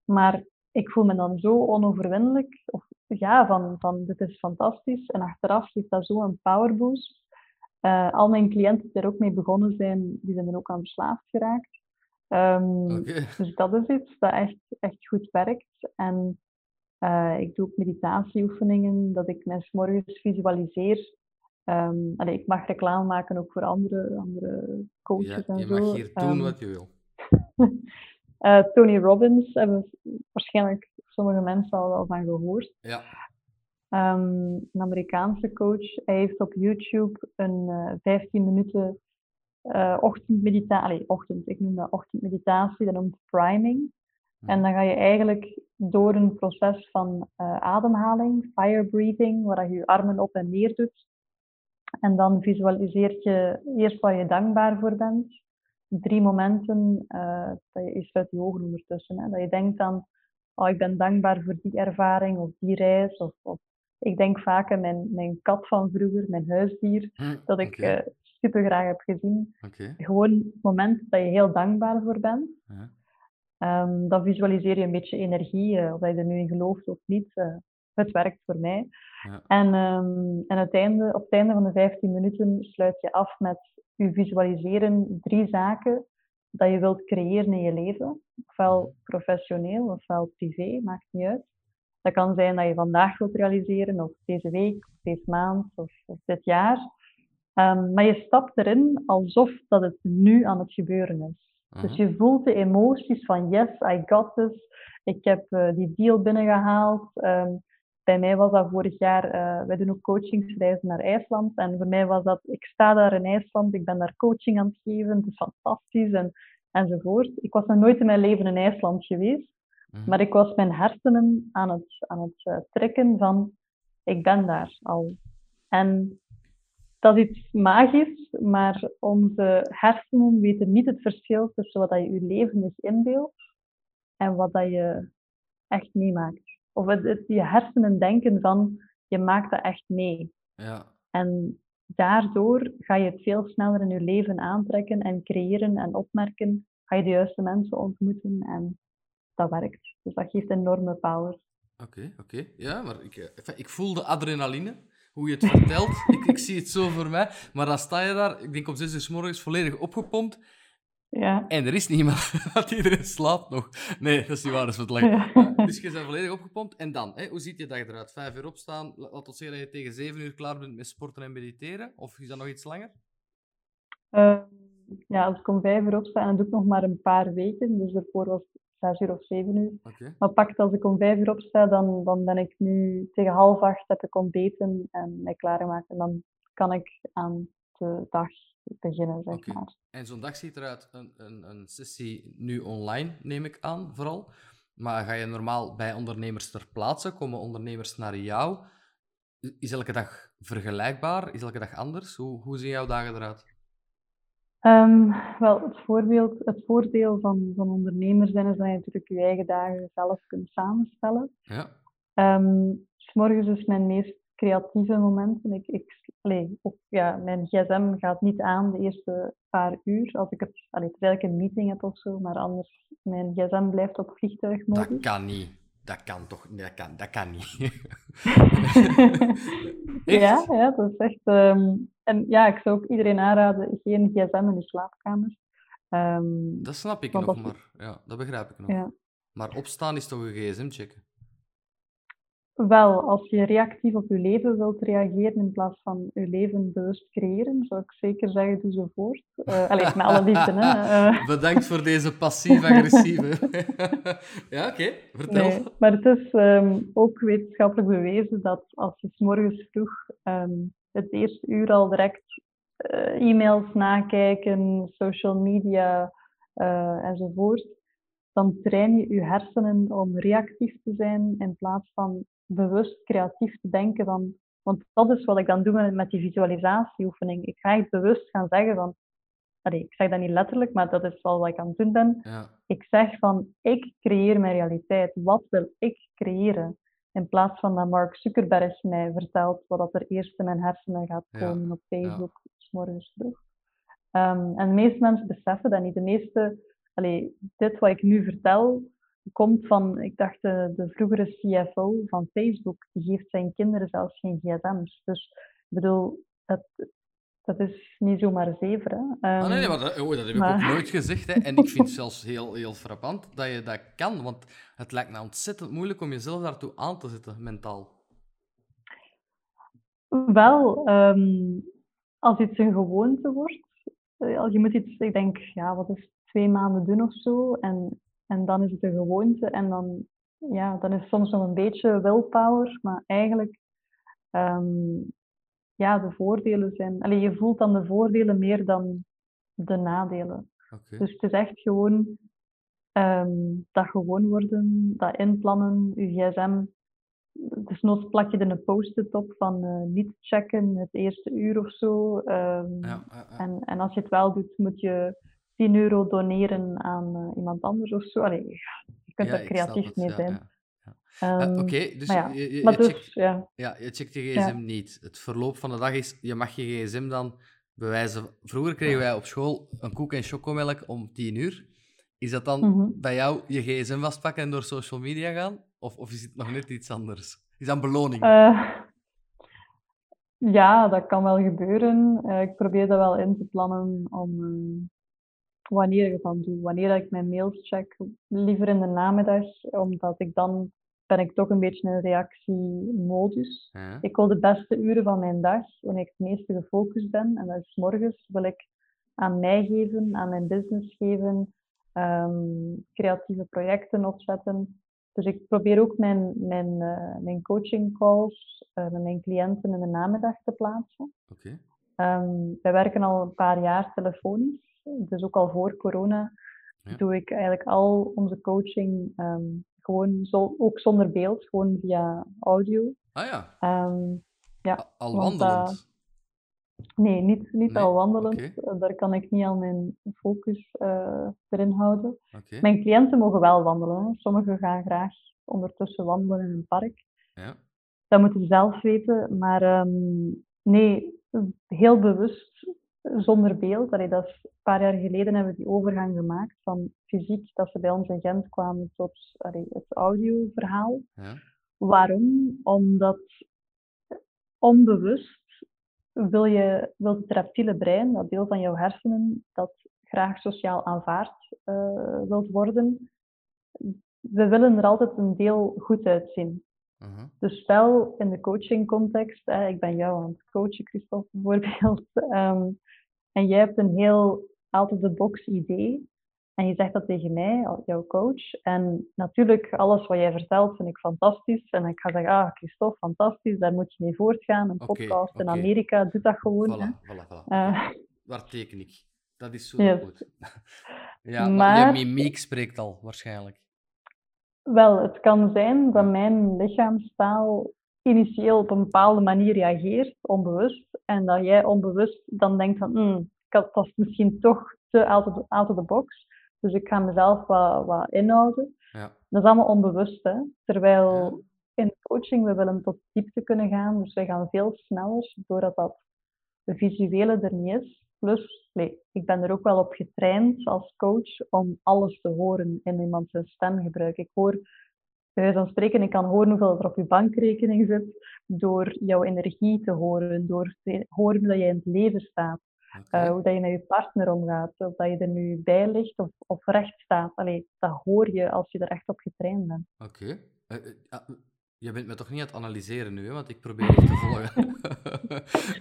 maar ik voel me dan zo onoverwinnelijk. Of ja, van, van dit is fantastisch. En achteraf geeft dat zo een powerboost. Uh, al mijn cliënten die er ook mee begonnen zijn, die zijn er ook aan verslaafd geraakt. Um, Dus dat is iets dat echt, echt goed werkt. En uh, ik doe ook meditatieoefeningen, dat ik mensen morgens visualiseer Um, ik mag reclame maken ook voor andere, andere coaches ja, en zo. Je mag hier doen ehm, wat je wil. uh, Tony Robbins hebben waarschijnlijk sommige mensen al wel van gehoord. Ja. Um, een Amerikaanse coach. Hij heeft op YouTube een uh, eh, 15 minuten uh, ochtendmeditatie. Ochtend, ik noem dat ochtendmeditatie. Dat noemt priming. En dan ga je eigenlijk door een proces van ademhaling, fire breathing, waar je je armen op en neer doet. En dan visualiseert je eerst waar je dankbaar voor bent. Drie momenten, uh, dat je, je sluit je ogen ondertussen. Hè, dat je denkt aan, oh, ik ben dankbaar voor die ervaring of die reis. Of, of ik denk vaak aan mijn, mijn kat van vroeger, mijn huisdier, hm, dat ik okay. uh, super graag heb gezien. Okay. Gewoon het moment dat je heel dankbaar voor bent. Ja. Um, dan visualiseer je een beetje energie, uh, of dat je er nu in gelooft of niet het werkt voor mij. Ja. En, um, en einde, op het einde van de 15 minuten sluit je af met je visualiseren drie zaken dat je wilt creëren in je leven. Ofwel professioneel, ofwel privé, maakt niet uit. Dat kan zijn dat je vandaag wilt realiseren, of deze week, of deze maand, of, of dit jaar. Um, maar je stapt erin alsof dat het nu aan het gebeuren is. Dus je voelt de emoties van yes, I got this. Ik heb uh, die deal binnengehaald. Um, bij mij was dat vorig jaar, uh, wij doen ook coachingsreizen naar IJsland. En voor mij was dat, ik sta daar in IJsland, ik ben daar coaching aan het geven, het is fantastisch en, enzovoort. Ik was nog nooit in mijn leven in IJsland geweest, mhm. maar ik was mijn hersenen aan het, aan het uh, trekken van, ik ben daar al. En dat is iets magisch, maar onze hersenen weten niet het verschil tussen wat je je leven is inbeeldt en wat dat je echt meemaakt of het, je hersenen denken van je maakt dat echt mee. Ja. En daardoor ga je het veel sneller in je leven aantrekken en creëren en opmerken. Ga je de juiste mensen ontmoeten en dat werkt. Dus dat geeft enorme power. Oké, oké. Ja, maar ik, eh, ik voel de adrenaline hoe je het vertelt. ik, ik zie het zo voor mij. Maar dan sta je daar, ik denk om zes uur s morgens, volledig opgepompt. Ja. En er is niemand, want iedereen slaapt nog. Nee, dat is niet waar, dat is wat lang. Dus je bent volledig opgepompt. En dan, hè, hoe ziet je dag eruit? Vijf uur opstaan, laat ons zeggen dat je tegen zeven uur klaar bent met sporten en mediteren? Of is dat nog iets langer? Uh, ja, als ik om vijf uur opsta, en dat doe ik nog maar een paar weken, dus ervoor was het zes uur of zeven uur. Okay. Maar pakt als ik om vijf uur opsta, dan, dan ben ik nu tegen half acht heb ik ontbeten en mij klaargemaakt. En dan kan ik aan de dag beginnen, zeg maar. En zo'n dag ziet eruit, een, een, een sessie nu online, neem ik aan, vooral. Maar ga je normaal bij ondernemers ter plaatse? Komen ondernemers naar jou? Is elke dag vergelijkbaar? Is elke dag anders? Hoe, hoe zien jouw dagen eruit? Um, wel, het, voorbeeld, het voordeel van, van ondernemers zijn is dat je natuurlijk je eigen dagen zelf kunt samenstellen. Ja. Um, s morgens is mijn meest creatieve moment. Ik, ik allee, ja, mijn gsm gaat niet aan de eerste paar uur. Als ik het, allee, terwijl ik een meeting heb of zo, maar anders, mijn gsm blijft op vliegtuigmodus. Dat kan niet. Dat kan toch dat kan, dat kan niet. ja, ja, dat is echt. Ehm, en ja, ik zou ook iedereen aanraden: geen gsm in de slaapkamer. Um, dat snap ik nog, maar ja, dat begrijp ik nog. Ja. Maar opstaan is toch een gsm checken? Wel, als je reactief op je leven wilt reageren in plaats van je leven bewust creëren, zou ik zeker zeggen, doe zo voort. Uh, allee, met alle liefde, hè. Uh. Bedankt voor deze passief-agressieve. ja, oké, vertel. Nee, maar het is um, ook wetenschappelijk bewezen dat als je s morgens vroeg um, het eerste uur al direct uh, e-mails nakijken, social media enzovoort, dan train je je hersenen om reactief te zijn in plaats van bewust creatief te denken. Van, want dat is wat ik dan doe met, die visualisatieoefening. Ik ga echt bewust gaan zeggen van, ik zeg dat niet letterlijk, maar dat is wel wat ik aan het doen ben. Ja. Ik zeg van, ik creëer mijn realiteit. Wat wil ik creëren? In plaats van dat Mark Zuckerberg mij vertelt wat er eerst in mijn hersenen gaat komen op Facebook, ja. s morgens vroeg. Um, en de meeste mensen beseffen dat niet. De meeste, allee, dit wat ik nu vertel, komt van, ik dacht, de, de, vroegere CFO van Facebook, die geeft zijn kinderen zelfs geen gsm's. Dus ik bedoel, het, dat is niet zomaar zeven. Hè. ah, nee, nee, maar dat, oh, dat heb ik ook nooit gezegd. Hè. En ik vind het zelfs heel, heel frappant dat je dat kan, want het lijkt me ontzettend moeilijk om jezelf daartoe aan te zetten, mentaal. Wel, um, als iets een gewoonte wordt, eh, je moet iets, ik denk, ja, wat is twee maanden doen of zo, en en dan is het een gewoonte en dan, ja, dan is soms nog een beetje willpower, maar eigenlijk, um, ja, de voordelen zijn... Allee, je voelt dan de voordelen meer dan de nadelen. Dus het is echt gewoon um, dat gewoon worden, dat inplannen, je gsm. Dus plak je er een post-it op van uh, niet checken het eerste uur of zo. Um, ja, ja. En, en als je het wel doet, moet je 10 euro doneren aan uh, iemand anders of zo. Allee, je kunt ja, er creatief mee zijn. Ja, um, Oké, okay, dus, je, je, je, dus, checkt, ja. Ja, je checkt je gsm niet. Het verloop van de dag is, je mag je gsm dan bewijzen. Vroeger kregen wij op school een koek en chocomelk om 10 uur. Is dat dan mm -hmm. bij jou je gsm vastpakken en door social media gaan? Of, of is het nog net iets anders? Is dat een beloning? Uh, ja, dat kan wel gebeuren. Uh, ik probeer dat wel in te plannen om wanneer ik het dan doe. Wanneer ik mijn mails check, liever in de namiddag, omdat ik dan ben ik toch een beetje in reactiemodus. Ja. Ik wil de beste uren van mijn dag, wanneer ik het meeste gefocust ben, en dat is morgens, wil ik aan mij geven, aan mijn business geven, um, creatieve projecten opzetten. Dus ik probeer ook mijn, mijn, uh, mijn coaching calls uh, met mijn cliënten in de namiddag te plaatsen. Okay. Um, wij werken al een paar jaar telefonisch. Dus ook al voor corona doe ik eigenlijk al onze coaching um, gewoon zo, ook zonder beeld, gewoon via audio. Ah ja. Um, ja al wandelend? nee, niet, niet al wandelend. Daar kan ik niet al mijn focus uh, erin houden. Okay. Mijn cliënten mogen wel wandelen. Sommigen gaan graag ondertussen wandelen in een park. Ja. Dat moeten ze zelf weten. Maar um, nee, heel bewust zonder beeld. Allee, dat is, een paar jaar geleden hebben we die overgang gemaakt van fysiek, dat ze bij ons in Gent kwamen, tot allee, het audioverhaal. Ja. Waarom? Omdat onbewust wil, je, wil het reptiele brein, dat deel van jouw hersenen, dat graag sociaal aanvaard uh, wilt worden, we willen er altijd een deel goed uitzien. Uh Dus stel in de coaching context, ik ben jou aan het coachen, Christophe bijvoorbeeld, um, en jij hebt een heel out-of-the-box idee. En je zegt dat tegen mij, jouw coach. En natuurlijk, alles wat jij vertelt vind ik fantastisch. En ik ga zeggen, ah, Christophe, fantastisch, daar moet je mee voortgaan. Een podcast in Amerika, doe dat gewoon. Voilà, voilà, voilà. Uh, Waar teken ik? Dat is zo goed. ja, maar, je mimiek spreekt al, waarschijnlijk. Wel, het kan zijn dat mijn lichaamstaal initieel op een bepaalde manier reageert, onbewust, en dat jij onbewust dan denkt van, hmm, dat is misschien toch te out of, the, out of the box, dus ik ga mezelf wat, wat inhouden. Ja. Dat is allemaal onbewust, hè? terwijl in coaching we willen tot diepte kunnen gaan, dus wij gaan veel sneller, doordat dat visuele er niet is. Plus, nee, ik ben er ook wel op getraind als coach om alles te horen in iemand zijn stemgebruik. Ik hoor, bij van spreken, ik kan horen hoeveel er op je bankrekening zit door jouw energie te horen, door te horen dat je in het leven staat. Eh, hoe dat je met je partner omgaat, of dat je er nu bij ligt of, of recht staat. Allee, dat hoor je als je er echt op getraind bent. Oké. Okay. Uh, je bent me toch niet aan het analyseren nu, hè? want ik probeer echt te volgen.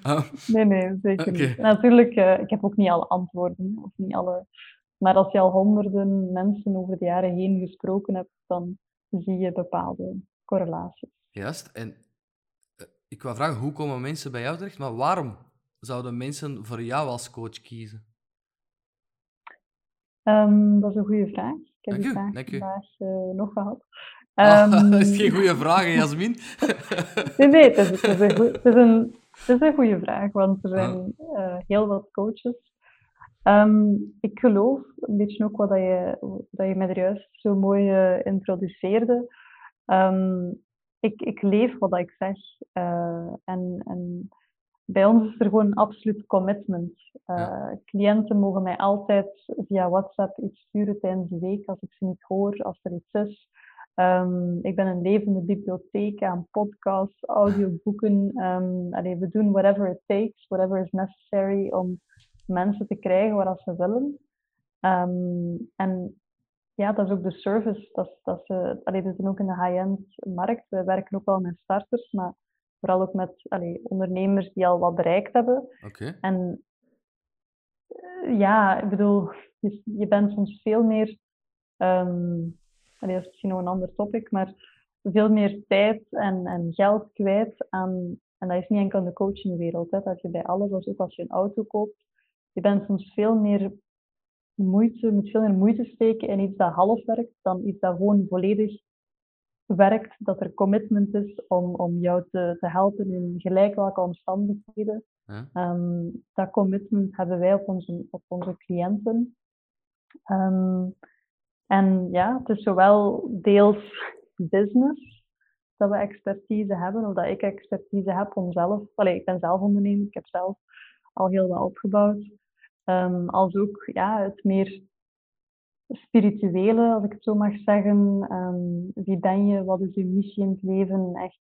Ah. Nee, nee, zeker niet. Natuurlijk, uh, ik heb ook niet alle antwoorden, of niet alle... Maar als je al honderden mensen over de jaren heen gesproken hebt, dan zie je bepaalde correlaties. Juist. En ik wou vragen, hoe komen mensen bij jou terecht? Maar waarom zouden mensen voor jou als coach kiezen? Um, dat is een goede vraag. Ik heb die vraag vandaag uh, nog gehad. Um, dat is geen goede vraag, Jasmin. nee, nee, het is, het, is een, het, is een, het is een goede vraag, want er zijn uh, heel wat coaches. Um, ik geloof, een beetje ook wat je, dat je mij er juist zo mooi uh, introduceerde. ik, ik leef wat ik zeg. en, en bij ons is er gewoon een absoluut commitment. Uh, Cliënten mogen mij altijd via WhatsApp iets sturen tijdens de week als ik ze niet hoor, als er iets is. Um, ik ben een levende bibliotheek aan podcasts, audioboeken. Um, allee, we doen whatever it takes, whatever is necessary om mensen te krijgen waar ze willen. Um, en ja, dat is ook de service. Dat, dat ze, allee, we zijn ook in de high-end markt. We werken ook wel met starters, maar Vooral ook met allee, ondernemers die al wat bereikt hebben. Okay. En uh, ja, ik bedoel, je, je, bent soms veel meer, um, allee, dat is misschien nog een ander topic, maar veel meer tijd en, en geld kwijt aan, en dat is niet enkel in de coachingwereld, hè, dat je bij alles, als ook als je een auto koopt, je bent soms veel meer moeite, moet veel meer moeite steken in iets dat half werkt, dan iets dat gewoon volledig werkt, dat er commitment is om, om jou te, te helpen in gelijk welke omstandigheden. Ehm, dat commitment hebben wij op onze, op onze cliënten. Ehm, en ja, het is zowel deels business, dat we expertise hebben, of dat ik expertise heb om zelf, allez, ik ben zelf ondernemer, ik heb zelf al heel wat opgebouwd, um, als ook ja, het meer spirituele, als ik het zo mag zeggen. Um, wie ben je? Wat is je missie in het leven? Echt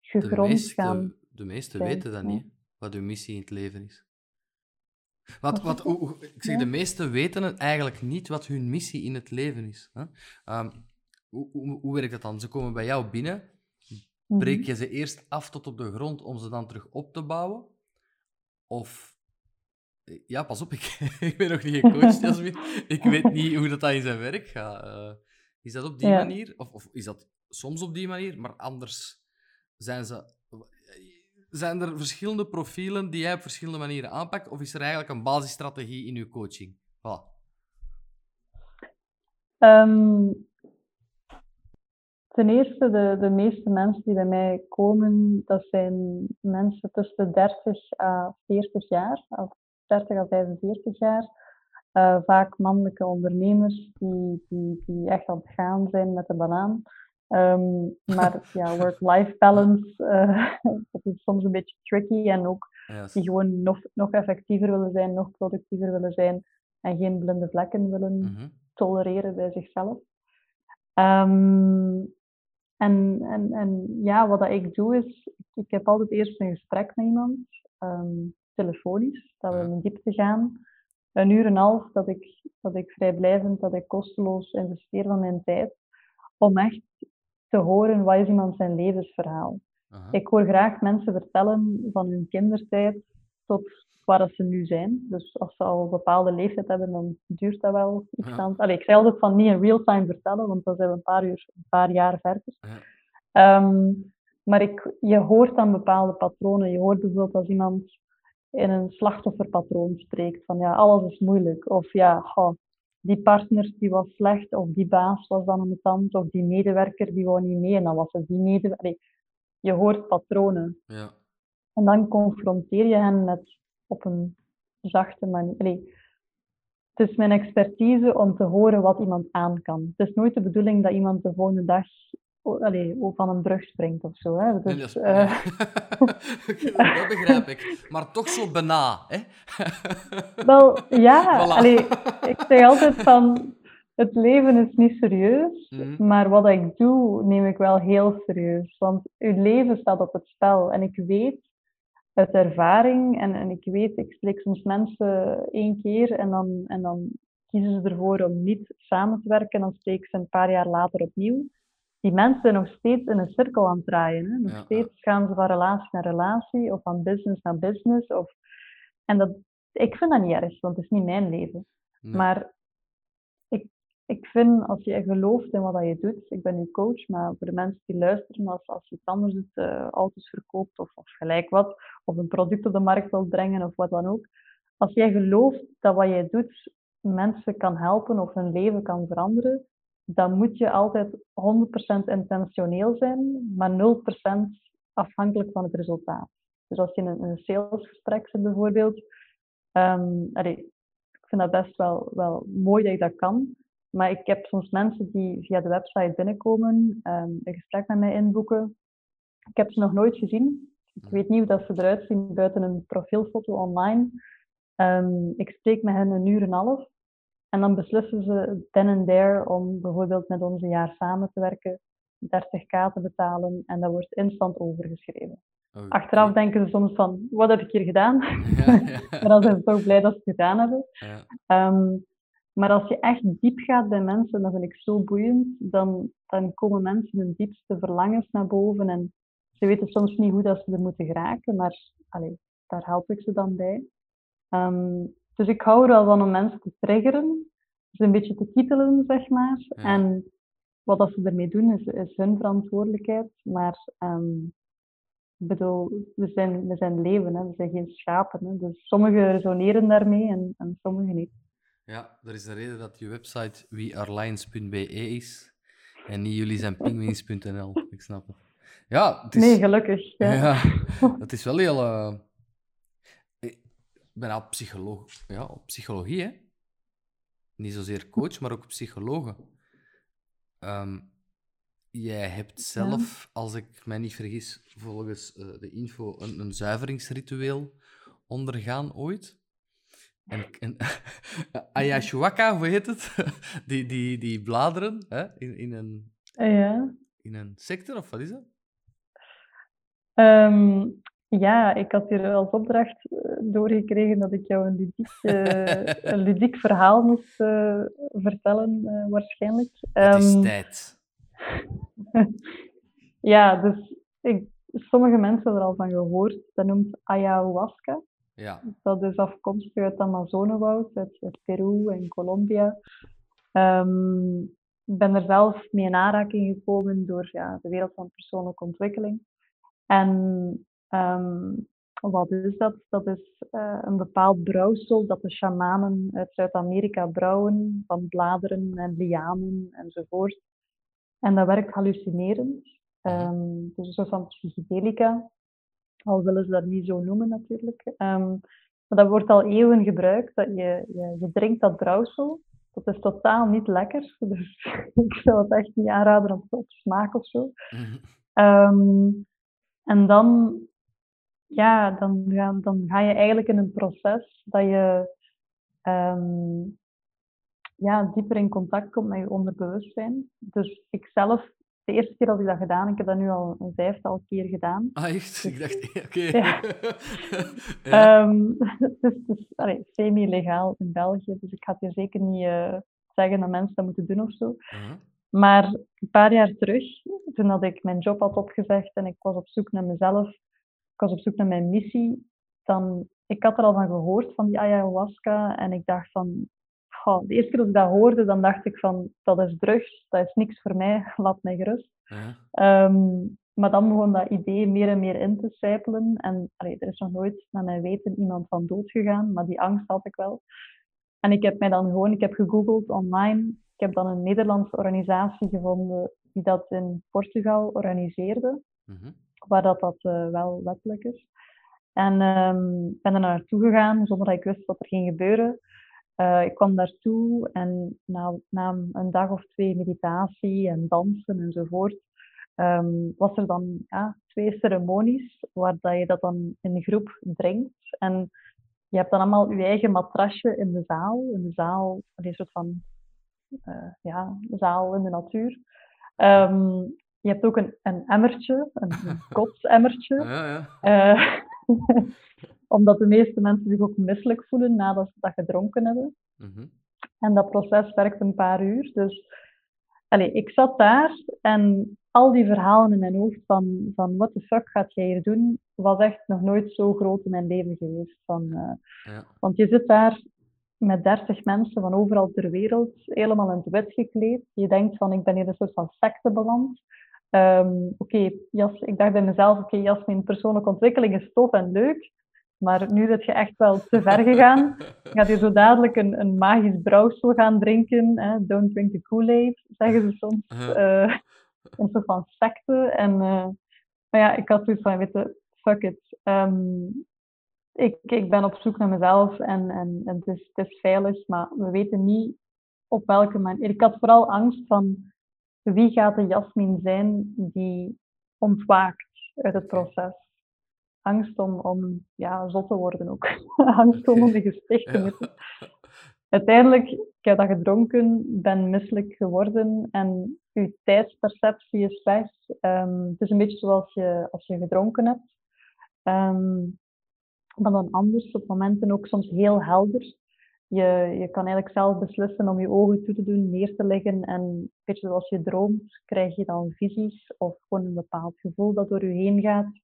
gegrond de meeste, gaan. De meesten weten dat niet, wat hun missie in het leven is. Wat, wat, ik zeg, de meesten weten het eigenlijk niet wat hun missie in het leven is. Hè? Um, hoe, hoe, hoe, werkt dat dan? Ze komen bij jou binnen, breek mhm. je ze eerst af tot op de grond om ze dan terug op te bouwen? Of ja, pas op, ik, ik ben nog niet gecoacht, Jasmin. ik weet niet hoe dat, dat in zijn werk gaat. Uh, is dat op die manier? Of, of is dat soms op die manier, maar anders zijn ze... Zijn er verschillende profielen die jij op verschillende manieren aanpakt? Of is er eigenlijk een basisstrategie in je coaching? Voilà. Um, ten eerste, de, de meeste mensen die bij mij komen, dat zijn mensen tussen de 30 à 40 jaar. Of 30 à 45 jaar. Uh, vaak mannelijke ondernemers die, die, die echt aan het gaan zijn met de banaan. Um, maar ja, work-life balance, uh, dat is soms een beetje tricky. En ook die gewoon nog, nog effectiever willen zijn, nog productiever willen zijn. En geen blinde vlekken willen mhm. tolereren bij zichzelf. Um, en, en, en ja, wat dat ik doe is, ik heb altijd eerst een gesprek met iemand. Um, telefonisch, dat we in diepte gaan. Een uur en een half dat ik, dat ik vrijblijvend, dat ik kosteloos investeer van mijn tijd, om echt te horen wat is iemand zijn levensverhaal. Ik hoor graag mensen vertellen van hun kindertijd tot waar ze nu zijn. Dus als ze al een bepaalde leeftijd hebben, dan duurt dat wel iets ja. aan. Allee, ik zei altijd van niet in real time vertellen, want dan zijn we een paar, uur, een paar jaar verder. Ja. Um, maar ik, je hoort dan bepaalde patronen. Je hoort bijvoorbeeld als iemand in een slachtofferpatroon spreekt. Van ja, alles is moeilijk. Of ja, die partner die was slecht. Of die baas was dan een tand. Of die medewerker die wou niet mee. En dan was het die medewerker. Je hoort patronen. Ja. En dan confronteer je hen met op een zachte manier. Allee, het is mijn expertise om te horen wat iemand aan kan. Het is nooit de bedoeling dat iemand de volgende dag allee, van een brug springt of zo. Hè. Dus, dat, uh... dat, begrijp ik. Maar toch zo bijna, hè? Wel, ja. Allee, ik zeg altijd van... Het leven is niet serieus, mhm. maar wat ik doe, neem ik wel heel serieus. Want uw leven staat op het spel. En ik weet uit ervaring, en, en ik weet, ik spreek soms mensen één keer en dan, en dan kiezen ze ervoor om niet samen te werken. En dan spreek ik ze een paar jaar later opnieuw die mensen nog steeds in een cirkel aan het draaien. Hè? Nog steeds gaan ze van relatie naar relatie of van business naar business. Of... En dat, ik vind dat niet erg, want het is niet mijn leven. Maar ik, ik vind als je gelooft in wat je doet, ik ben nu coach, maar voor de mensen die luisteren, als, als je iets anders doet, uh, auto's verkoopt of, of gelijk wat, of een product op de markt wilt brengen of wat dan ook. Als jij gelooft dat wat jij doet mensen kan helpen of hun leven kan veranderen, dan moet je altijd 100% intentioneel zijn, maar 0% afhankelijk van het resultaat. Dus als je in een, salesgesprek zit bijvoorbeeld, um, ik vind dat best wel, wel mooi dat je dat kan, maar ik heb soms mensen die via de website binnenkomen, um, een gesprek met mij inboeken. Ik heb ze nog nooit gezien. Ik weet niet hoe dat ze eruit zien buiten een profielfoto online. Um, ik spreek met hen een uur en een half. En dan beslissen ze then en there om bijvoorbeeld met ons een jaar samen te werken, 30k te betalen en dat wordt instant overgeschreven. Achteraf denken ze soms van, wat heb ik hier gedaan? Ja, ja. maar dan zijn ze toch blij dat ze het gedaan hebben. Ja. Ehm, maar als je echt diep gaat bij mensen, dat vind ik zo boeiend, dan, dan komen mensen hun diepste verlangens naar boven en ze weten soms niet hoe dat ze er moeten geraken, maar allez, daar help ik ze dan bij. Ehm, dus ik hou er wel van om mensen te triggeren, ze een beetje te kietelen, zeg maar. En wat dat ze ermee doen, is, is hun verantwoordelijkheid. Maar um, bedoel, we zijn, we zijn leven, hè. we zijn geen schapen. Hè. Dus sommigen resoneren daarmee en, en sommigen niet. Ja, er is een reden dat je website wearelions.be is en niet jullie zijn penguins.nl. Ik snap het. Ja, het is, nee, gelukkig. Ja. ja het is wel heel. Uh, bijna psycholoog, ja, op psychologie, hè? Niet zozeer coach, maar ook psycholoog. Um, jij hebt zelf, als ik mij niet vergis, volgens uh, de info, een, een zuiveringsritueel ondergaan ooit. En, en ayahuasca, hoe heet het? die, die, die bladeren hè? In, in, een, ja. in een sector, of wat is dat? Um, ja, ik had hier als opdracht eh, doorgekregen dat ik jou een ludiek, uh, een ludiek verhaal moest uh, vertellen, waarschijnlijk. Het is um, tijd. ja, dus ik, sommige mensen hebben er al van gehoord. Dat noemt ayahuasca. Ja. Dat is afkomstig uit het Amazonewoud, uit, uit Peru en Colombia. Um, ik ben er zelf mee in aanraking gekomen door ja, de wereld van persoonlijke ontwikkeling. En Um, wat is dat? Dat is uh, een bepaald brouwsel dat de shamanen uit Zuid-Amerika brouwen, van bladeren en lianen enzovoort. En dat werkt hallucinerend. Um, dus een soort van psychedelica, al willen ze dat niet zo noemen natuurlijk. Um, maar dat wordt al eeuwen gebruikt. Dat je, je, je drinkt dat brouwsel. Dat is totaal niet lekker. Dus ik zou het echt niet aanraden op, op smaak of zo. Um, en dan ja, dan ga, dan ga je eigenlijk in een proces dat je um, ja, dieper in contact komt met je onderbewustzijn. Dus ik zelf, de eerste keer dat ik dat gedaan, ik heb dat nu al een vijftal keer gedaan. Ah, echt? ik dacht, oké. Okay. Ja. ja. um, het is, semi-legaal in België, dus ik ga het hier zeker niet uh, zeggen dat mensen dat moeten doen of zo. Uh -huh. Maar een paar jaar terug, toen had ik mijn job had opgezegd en ik was op zoek naar mezelf, ik was op zoek naar mijn missie, dan, ik had er al van gehoord, van die ayahuasca, en ik dacht van, oh, de eerste keer dat ik dat hoorde, dan dacht ik van, dat is drugs, dat is niks voor mij, laat mij gerust. Ja. Um, maar dan begon dat idee meer en meer in te sijpelen. En allee, er is nog nooit, naar mijn weten, iemand van dood gegaan, maar die angst had ik wel. En ik heb mij dan gewoon, ik heb gegoogeld online. Ik heb dan een Nederlandse organisatie gevonden die dat in Portugal organiseerde. Mm waar dat, dat uh, wel wettelijk is. En um, ben er naartoe gegaan zonder dat ik wist wat er ging gebeuren. Uh, ik kwam daartoe en na, na een dag of twee meditatie en dansen enzovoort, ehm, was er dan ja, twee ceremonies waar dat je dat dan in groep drinkt. En je hebt dan allemaal je eigen matrasje in de zaal. In de zaal, een soort van uh, ja, zaal in de natuur. Ehm, je hebt ook een, een emmertje, een, een kotsemmertje. Ja, ja. Uh, omdat de meeste mensen zich ook misselijk voelen nadat ze dat gedronken hebben. Mm En dat proces werkt een paar uur. Dus allez, ik zat daar en al die verhalen in mijn hoofd van, van what the fuck gaat jij hier doen, was echt nog nooit zo groot in mijn leven geweest. Van, uh, ja. Want je zit daar met dertig mensen van overal ter wereld, helemaal in het wit gekleed. Je denkt van, ik ben hier een soort van secte beland. Um, oké, okay, ik dacht bij mezelf, oké, okay, Jasmin, persoonlijke ontwikkeling is tof en leuk, maar nu zit je echt wel te ver gegaan. Je gaat hier zo dadelijk een, een magisch brouwsel gaan drinken. Hè? Don't drink the Kool-Aid, zeggen ze soms. Uh, een soort van secte. En, uh, maar ja, ik had zoiets van, weet je, fuck it. Um, ik, ik ben op zoek naar mezelf en, en, en het, is, het is veilig, maar we weten niet op welke manier. Ik had vooral angst van wie gaat de Jasmin zijn die ontwaakt uit het proces. Angst om, om ja, zot te worden ook. angst om de gesticht te moeten. Uiteindelijk, ik heb dat gedronken, ben misselijk geworden en uw tijdsperceptie is weg. Um, het is een beetje zoals je, als je gedronken hebt. Um, maar dan anders, op momenten ook soms heel helder. Je, je kan eigenlijk zelf beslissen om je ogen toe te doen, neer te leggen. En een beetje zoals je droomt, krijg je dan visies of gewoon een bepaald gevoel dat door je heen gaat.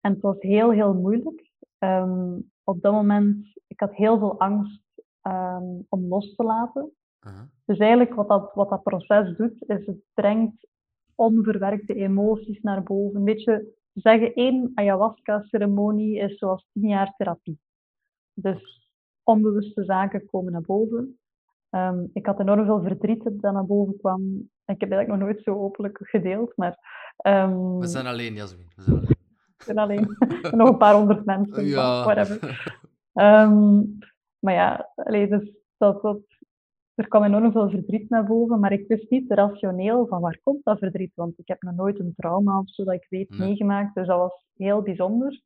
En het was heel, heel moeilijk. Um, op dat moment, ik had heel veel angst um, om los te laten. Dus eigenlijk wat dat, wat dat proces doet, is het brengt onverwerkte emoties naar boven. Een beetje zeggen, één ayahuasca-ceremonie is zoals tien jaar therapie. Dus onbewuste zaken komen naar boven. Um, ik had enorm veel verdriet dat naar boven kwam. Ik heb eigenlijk nog nooit zo openlijk gedeeld, maar... Um, we zijn alleen, Jasmin. We zijn alleen. We zijn alleen. nog een paar honderd mensen. Ja. Whatever. Um, maar ja, allee, dus dat, dat, er kwam enorm veel verdriet naar boven, maar ik wist niet rationeel van waar komt dat verdriet, want ik heb nog nooit een trauma of zo dat ik weet meegemaakt, dus dat was heel bijzonder.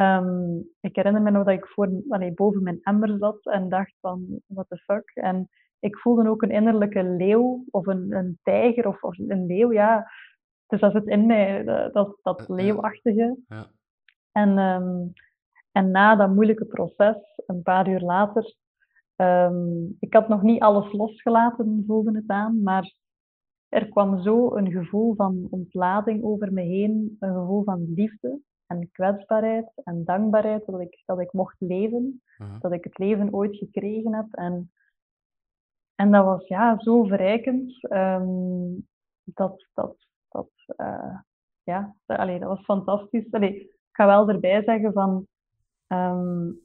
Um, ik herinner me nog dat ik voor, allee, boven mijn emmer zat en dacht van, what the fuck. En ik voelde ook een innerlijke leeuw of een, een tijger of, of een leeuw, ja. Dus dat zit in mij, dat, dat leeuwachtige. Ja. En, um, en na dat moeilijke proces, een paar uur later, Um, ik had nog niet alles losgelaten, voelde het aan, maar er kwam zo een gevoel van ontlading over me heen, een gevoel van liefde en kwetsbaarheid en dankbaarheid dat ik, dat ik mocht leven, uh-huh. dat ik het leven ooit gekregen heb. En, en dat was ja, zo verrijkend um, dat, dat, dat, uh, ja, allee, dat was fantastisch. Allee, ik ga wel erbij zeggen van um,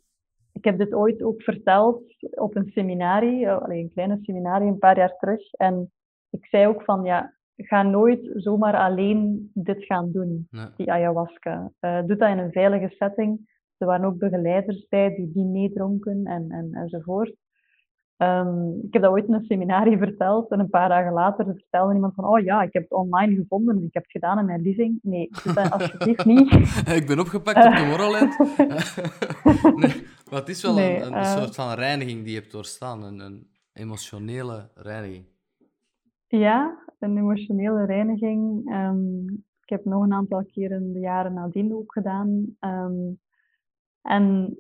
ik heb dit ooit ook verteld op een seminarie, eh, een kleine seminarie een paar jaar terug. En ik zei ook van, ja, ga nooit zomaar alleen dit gaan doen, die ayahuasca. Uh, doe dat in een veilige setting. Er waren ook begeleiders bij die die meedronken en, en, enzovoort. Um, ik heb dat ooit in een seminarie verteld en een paar dagen later vertelde iemand van oh ja, ik heb het online gevonden en ik heb het gedaan in mijn living. Nee, dat alsjeblieft niet. ik ben opgepakt op Tomorrowland. nee, maar het is wel een, een uh, soort van reiniging die je hebt doorstaan, een, een emotionele reiniging. Ja, een emotionele reiniging. Um, ik heb nog een aantal keren de jaren nadien ook gedaan. Um, en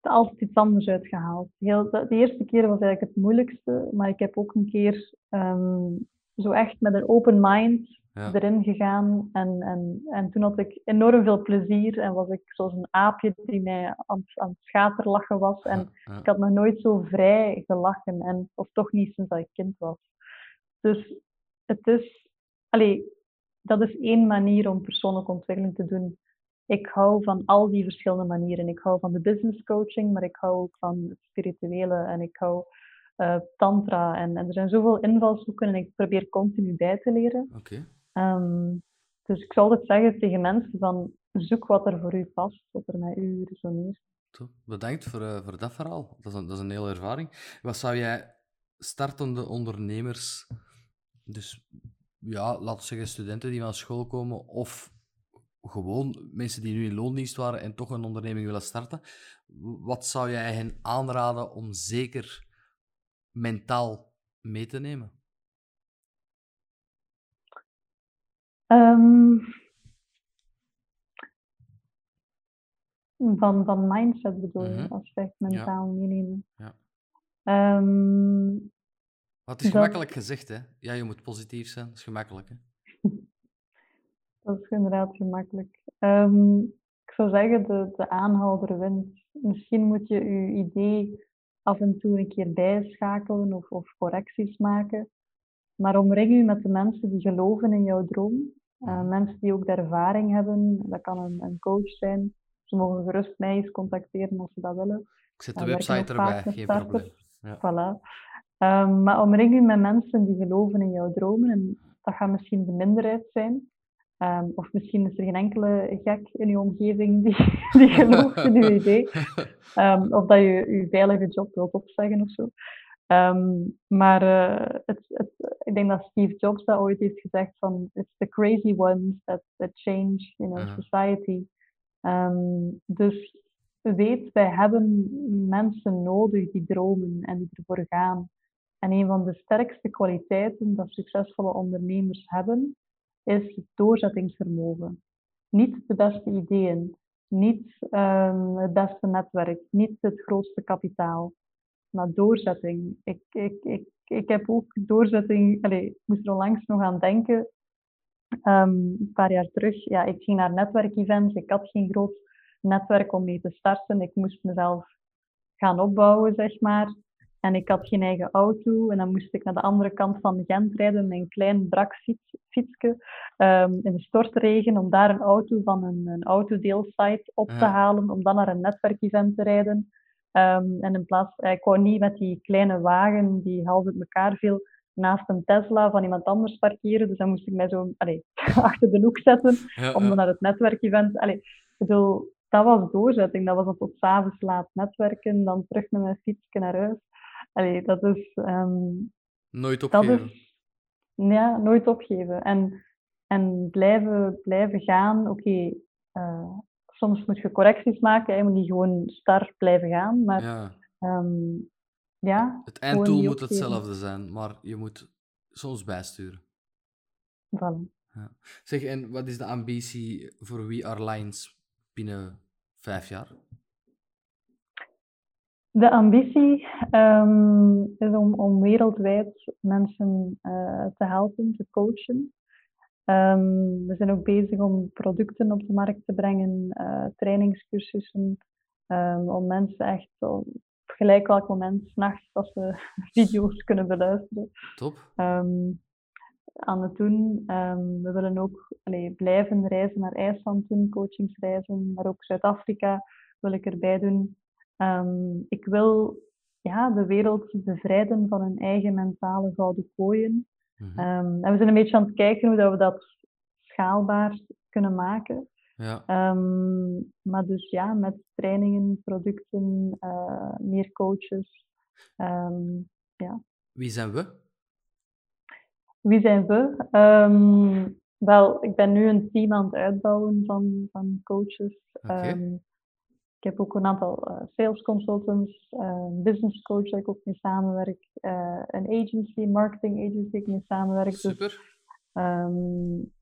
altijd iets anders uitgehaald. Heel, de, de, eerste keer was eigenlijk het moeilijkste, maar ik heb ook een keer um, zo echt met een open mind erin gegaan. En, en, en toen had ik enorm veel plezier en was ik zoals een aapje die mij aan, aan het schaterlachen was. En ik had nog nooit zo vrij gelachen, en, of toch niet sinds dat ik kind was. Dus het is, allee, dat is één manier om persoonlijke ontwikkeling te doen ik hou van al die verschillende manieren. Ik hou van de business coaching, maar ik hou ook van het spirituele en ik hou uh, tantra. En, en, er zijn zoveel invalshoeken en ik probeer continu bij te leren. Okay. Um, ehm, dus ik zal het zeggen tegen mensen van zoek wat er voor u past, wat er met u resoneert. Bedankt voor, uh, voor dat verhaal. Dat is, een, dat is een hele ervaring. Wat zou jij startende ondernemers, dus ja, laten we zeggen, studenten die van school komen of gewoon mensen die nu in loondienst waren en toch een onderneming willen starten. Wat zou jij hen aanraden om zeker mentaal mee te nemen? Um, van, van mindset bedoel je, mm als je mentaal ja. meenemen. Ja. Um, Wat is gemakkelijk gezegd, hè? Ja, je moet positief zijn. Dat is gemakkelijk, hè? dat is inderdaad gemakkelijk. Um, ik zou zeggen, de, de aanhouder wint. Misschien moet je je idee af en toe een keer bijschakelen of, of correcties maken. Maar omring je met de mensen die geloven in jouw droom. Uh, mensen die ook de ervaring hebben. Dat kan een, een coach zijn. Ze mogen gerust mij eens contacteren als ze dat willen. Ik zet de website erbij, geen probleem. Ja. Voilà. Um, maar omring je met mensen die geloven in jouw dromen. En dat gaat misschien de minderheid zijn. Um, of misschien is er geen enkele gek in je omgeving die, die gelooft in je idee. Um, of dat je je veilige job wilt opzeggen of zo. Um, maar uh, het, het, ik denk dat Steve Jobs dat ooit heeft gezegd van it's the crazy ones that, that change you know, uh -huh. society. dus weet, wij hebben mensen nodig die dromen en die ervoor gaan. En een van de sterkste kwaliteiten dat succesvolle ondernemers hebben, is het doorzettingsvermogen. Niet de beste ideeën, niet um, het beste netwerk, niet het grootste kapitaal, maar doorzetting. Ik, ik, ik, ik heb ook doorzetting, allez, ik moest er onlangs nog aan denken, um, een paar jaar terug. Ja, ik ging naar netwerkevents, ik had geen groot netwerk om mee te starten. Ik moest mezelf gaan opbouwen, zeg maar. En ik had geen eigen auto. En dan moest ik naar de andere kant van Gent rijden met een klein brak fietsje um, in de stortregen. Om daar een auto van een, een autodeelsite op te halen. Om dan naar een netwerkevent te rijden. Um, en in plaats, eh, ik wou niet met die kleine wagen die half uit elkaar viel naast een Tesla van iemand anders parkeren. Dus dan moest ik mij zo allez, achter de hoek zetten om dan naar het netwerkevent. Allez, ik bedoel, dat was doorzetting. Dat was dan tot s'avonds laat netwerken, dan terug met mijn fietsje naar huis. Allee, dat is... Um, nooit opgeven. Is, ja, nooit opgeven. En, en blijven, blijven gaan. Oké, okay, uh, soms moet je correcties maken. Je moet niet gewoon star blijven gaan. Maar ja. Um, ja het einddoel moet hetzelfde zijn, maar je moet soms bijsturen. Voilà. Ja. Zeg, en wat is de ambitie voor We Are Lions binnen vijf jaar? De ambitie um, is om, om wereldwijd mensen uh, te helpen, te coachen. Um, we zijn ook bezig om producten op de markt te brengen, uh, trainingscursussen, um, om mensen echt op gelijk welk moment, s'nachts, als ze video's kunnen beluisteren. Top. aan het doen. we willen ook allee, blijven reizen naar IJsland doen, coachingsreizen, maar ook Zuid-Afrika wil ik erbij doen. Um, ik wil ja, de wereld bevrijden van hun eigen mentale gouden kooien. Mm -hmm. um, en we zijn een beetje aan het kijken hoe dat we dat schaalbaar kunnen maken. Ja. Um, maar dus ja, met trainingen, producten, uh, meer coaches. ja. Wie zijn we? Wie zijn we? wel, ik ben nu een team aan het uitbouwen van, van coaches. Okay. Ik heb ook een aantal uh, sales consultants, uh, business coach waar ik ook mee samenwerk, uh, een agency, marketing agency waar ik mee samenwerk. Dus, Super. Dus, um,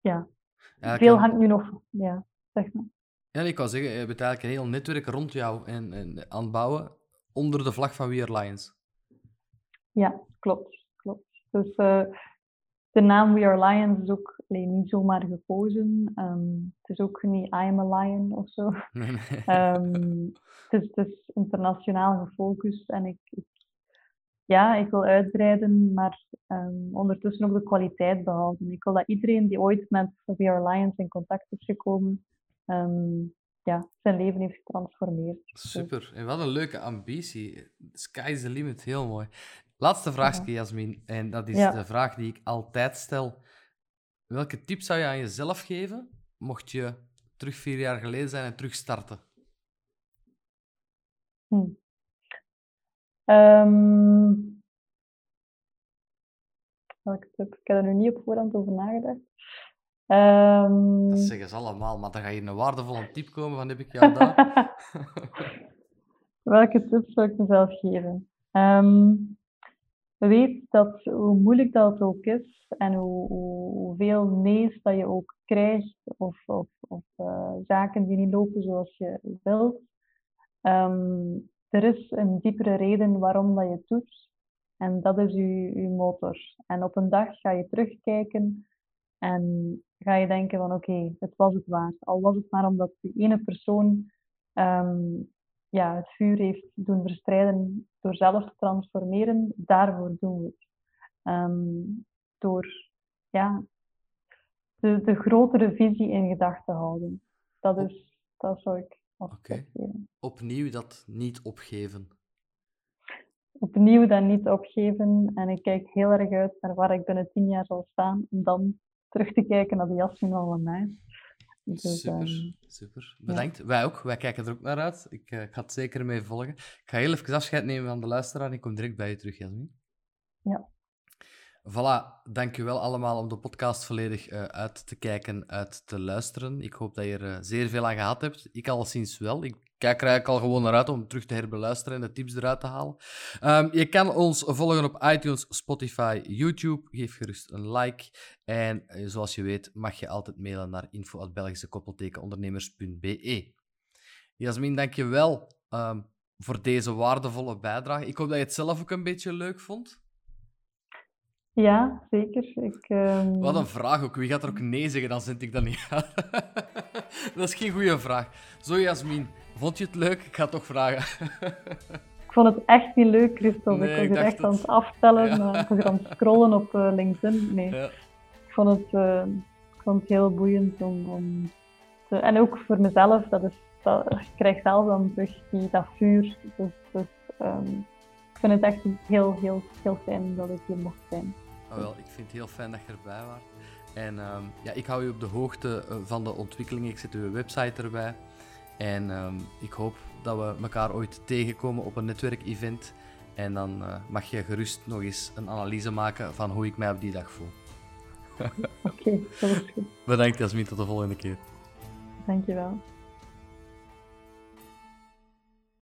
ja. ja veel kan... hangt nu nog, ja, zeg maar. Ja, ik kan zeggen, je hebt eigenlijk een heel netwerk rond jou en, en aan het bouwen onder de vlag van We Are Lions. Ja, klopt. klopt. Dus de naam We Are Lions is ook alleen niet zomaar gekozen. Um, het is ook niet I am a lion of zo. um, het, is, het, is, internationaal gefocust en ik, ik, ja, ik wil uitbreiden, maar um, ondertussen ook de kwaliteit behouden. Ik wil dat iedereen die ooit met We Are Lions in contact is gekomen, ja, zijn leven heeft getransformeerd. Super. En wat een leuke ambitie. Sky is the limit, heel mooi. Laatste vraag, Jasmin. En dat is de vraag die ik altijd stel. Welke tip zou je aan jezelf geven, mocht je terug vier jaar geleden zijn en terug starten? Hm. Um, welke tip? Ik heb er nu niet op voorhand over nagedacht. Um... Dat zeggen ze allemaal, maar dan ga je een waardevolle tip komen van heb ik jou daar. welke tip zou ik mezelf geven? Um, weet dat hoe moeilijk dat ook is en hoe, hoeveel nee's dat je ook krijgt of, of, of uh, zaken die niet lopen zoals je wilt, um, er is een diepere reden waarom dat je het doet. En dat is je, je motor. En op een dag ga je terugkijken en ga je denken van oké, het was het waard. Al was het maar omdat die ene persoon um, ja, het vuur heeft doen verstrijden door zelf te transformeren, daarvoor doen we het. Um, door ja, de, de grotere visie in gedachten houden. Dat, is, dat zou ik Oké. Opnieuw dat niet opgeven. Opnieuw dat niet opgeven. En ik kijk heel erg uit naar waar ik binnen tien jaar zal staan. Om dan terug te kijken naar de Jasmin van vandaag. Dus, super, um, super. Bedankt. Wij ook. Wij kijken er ook naar uit. Ik, uh, ik ga het zeker mee volgen. Ik ga heel even afscheid nemen van de luisteraar en ik kom direct bij je terug, Jasmin. Ja. Voilà, dankjewel allemaal om de podcast volledig uh, uit te kijken, uit te luisteren. Ik hoop dat je er uh, zeer veel aan gehad hebt. Ik alleszins wel. Ik kijk er eigenlijk al gewoon naar uit om terug te herbeluisteren en de tips eruit te halen. Um, je kan ons volgen op iTunes, Spotify, YouTube. Geef gerust een like. En uh, zoals je weet mag je altijd mailen naar info.belgischekoppeltekenondernemers.be Jasmin, dankjewel um, voor deze waardevolle bijdrage. Ik hoop dat je het zelf ook een beetje leuk vond. Ja, zeker. Ik, um... Wat een vraag ook. Wie gaat er ook nee zeggen? Dan zend ik dat niet dat is geen goede vraag. Zo, Jasmin, vond je het leuk? Ik ga het toch vragen. ik vond het echt niet leuk, Christophe. ik was hier echt aan het aftellen. Ja. ik was hier aan het scrollen op uh, LinkedIn. Nee. Ja. Ik, vond het, uh, ik vond het heel boeiend om, om te... En ook voor mezelf, dat is, dat, ik krijg zelf dan terug die, dat vuur. Dus, dus um, ik vind het echt heel, heel, heel fijn dat ik hier mocht zijn. Oh, wel, ik vind het heel fijn dat je erbij was. En um, ja, ik hou je op de hoogte eh, van de ontwikkelingen. Ik zet uw website erbij. En um, ik hoop dat we elkaar ooit tegenkomen op een netwerkevent. En dan uh, mag je gerust nog eens een analyse maken van hoe ik mij op die dag voel. Oké, okay, dat is goed. Bedankt Jasmin, tot de volgende keer. Dankjewel.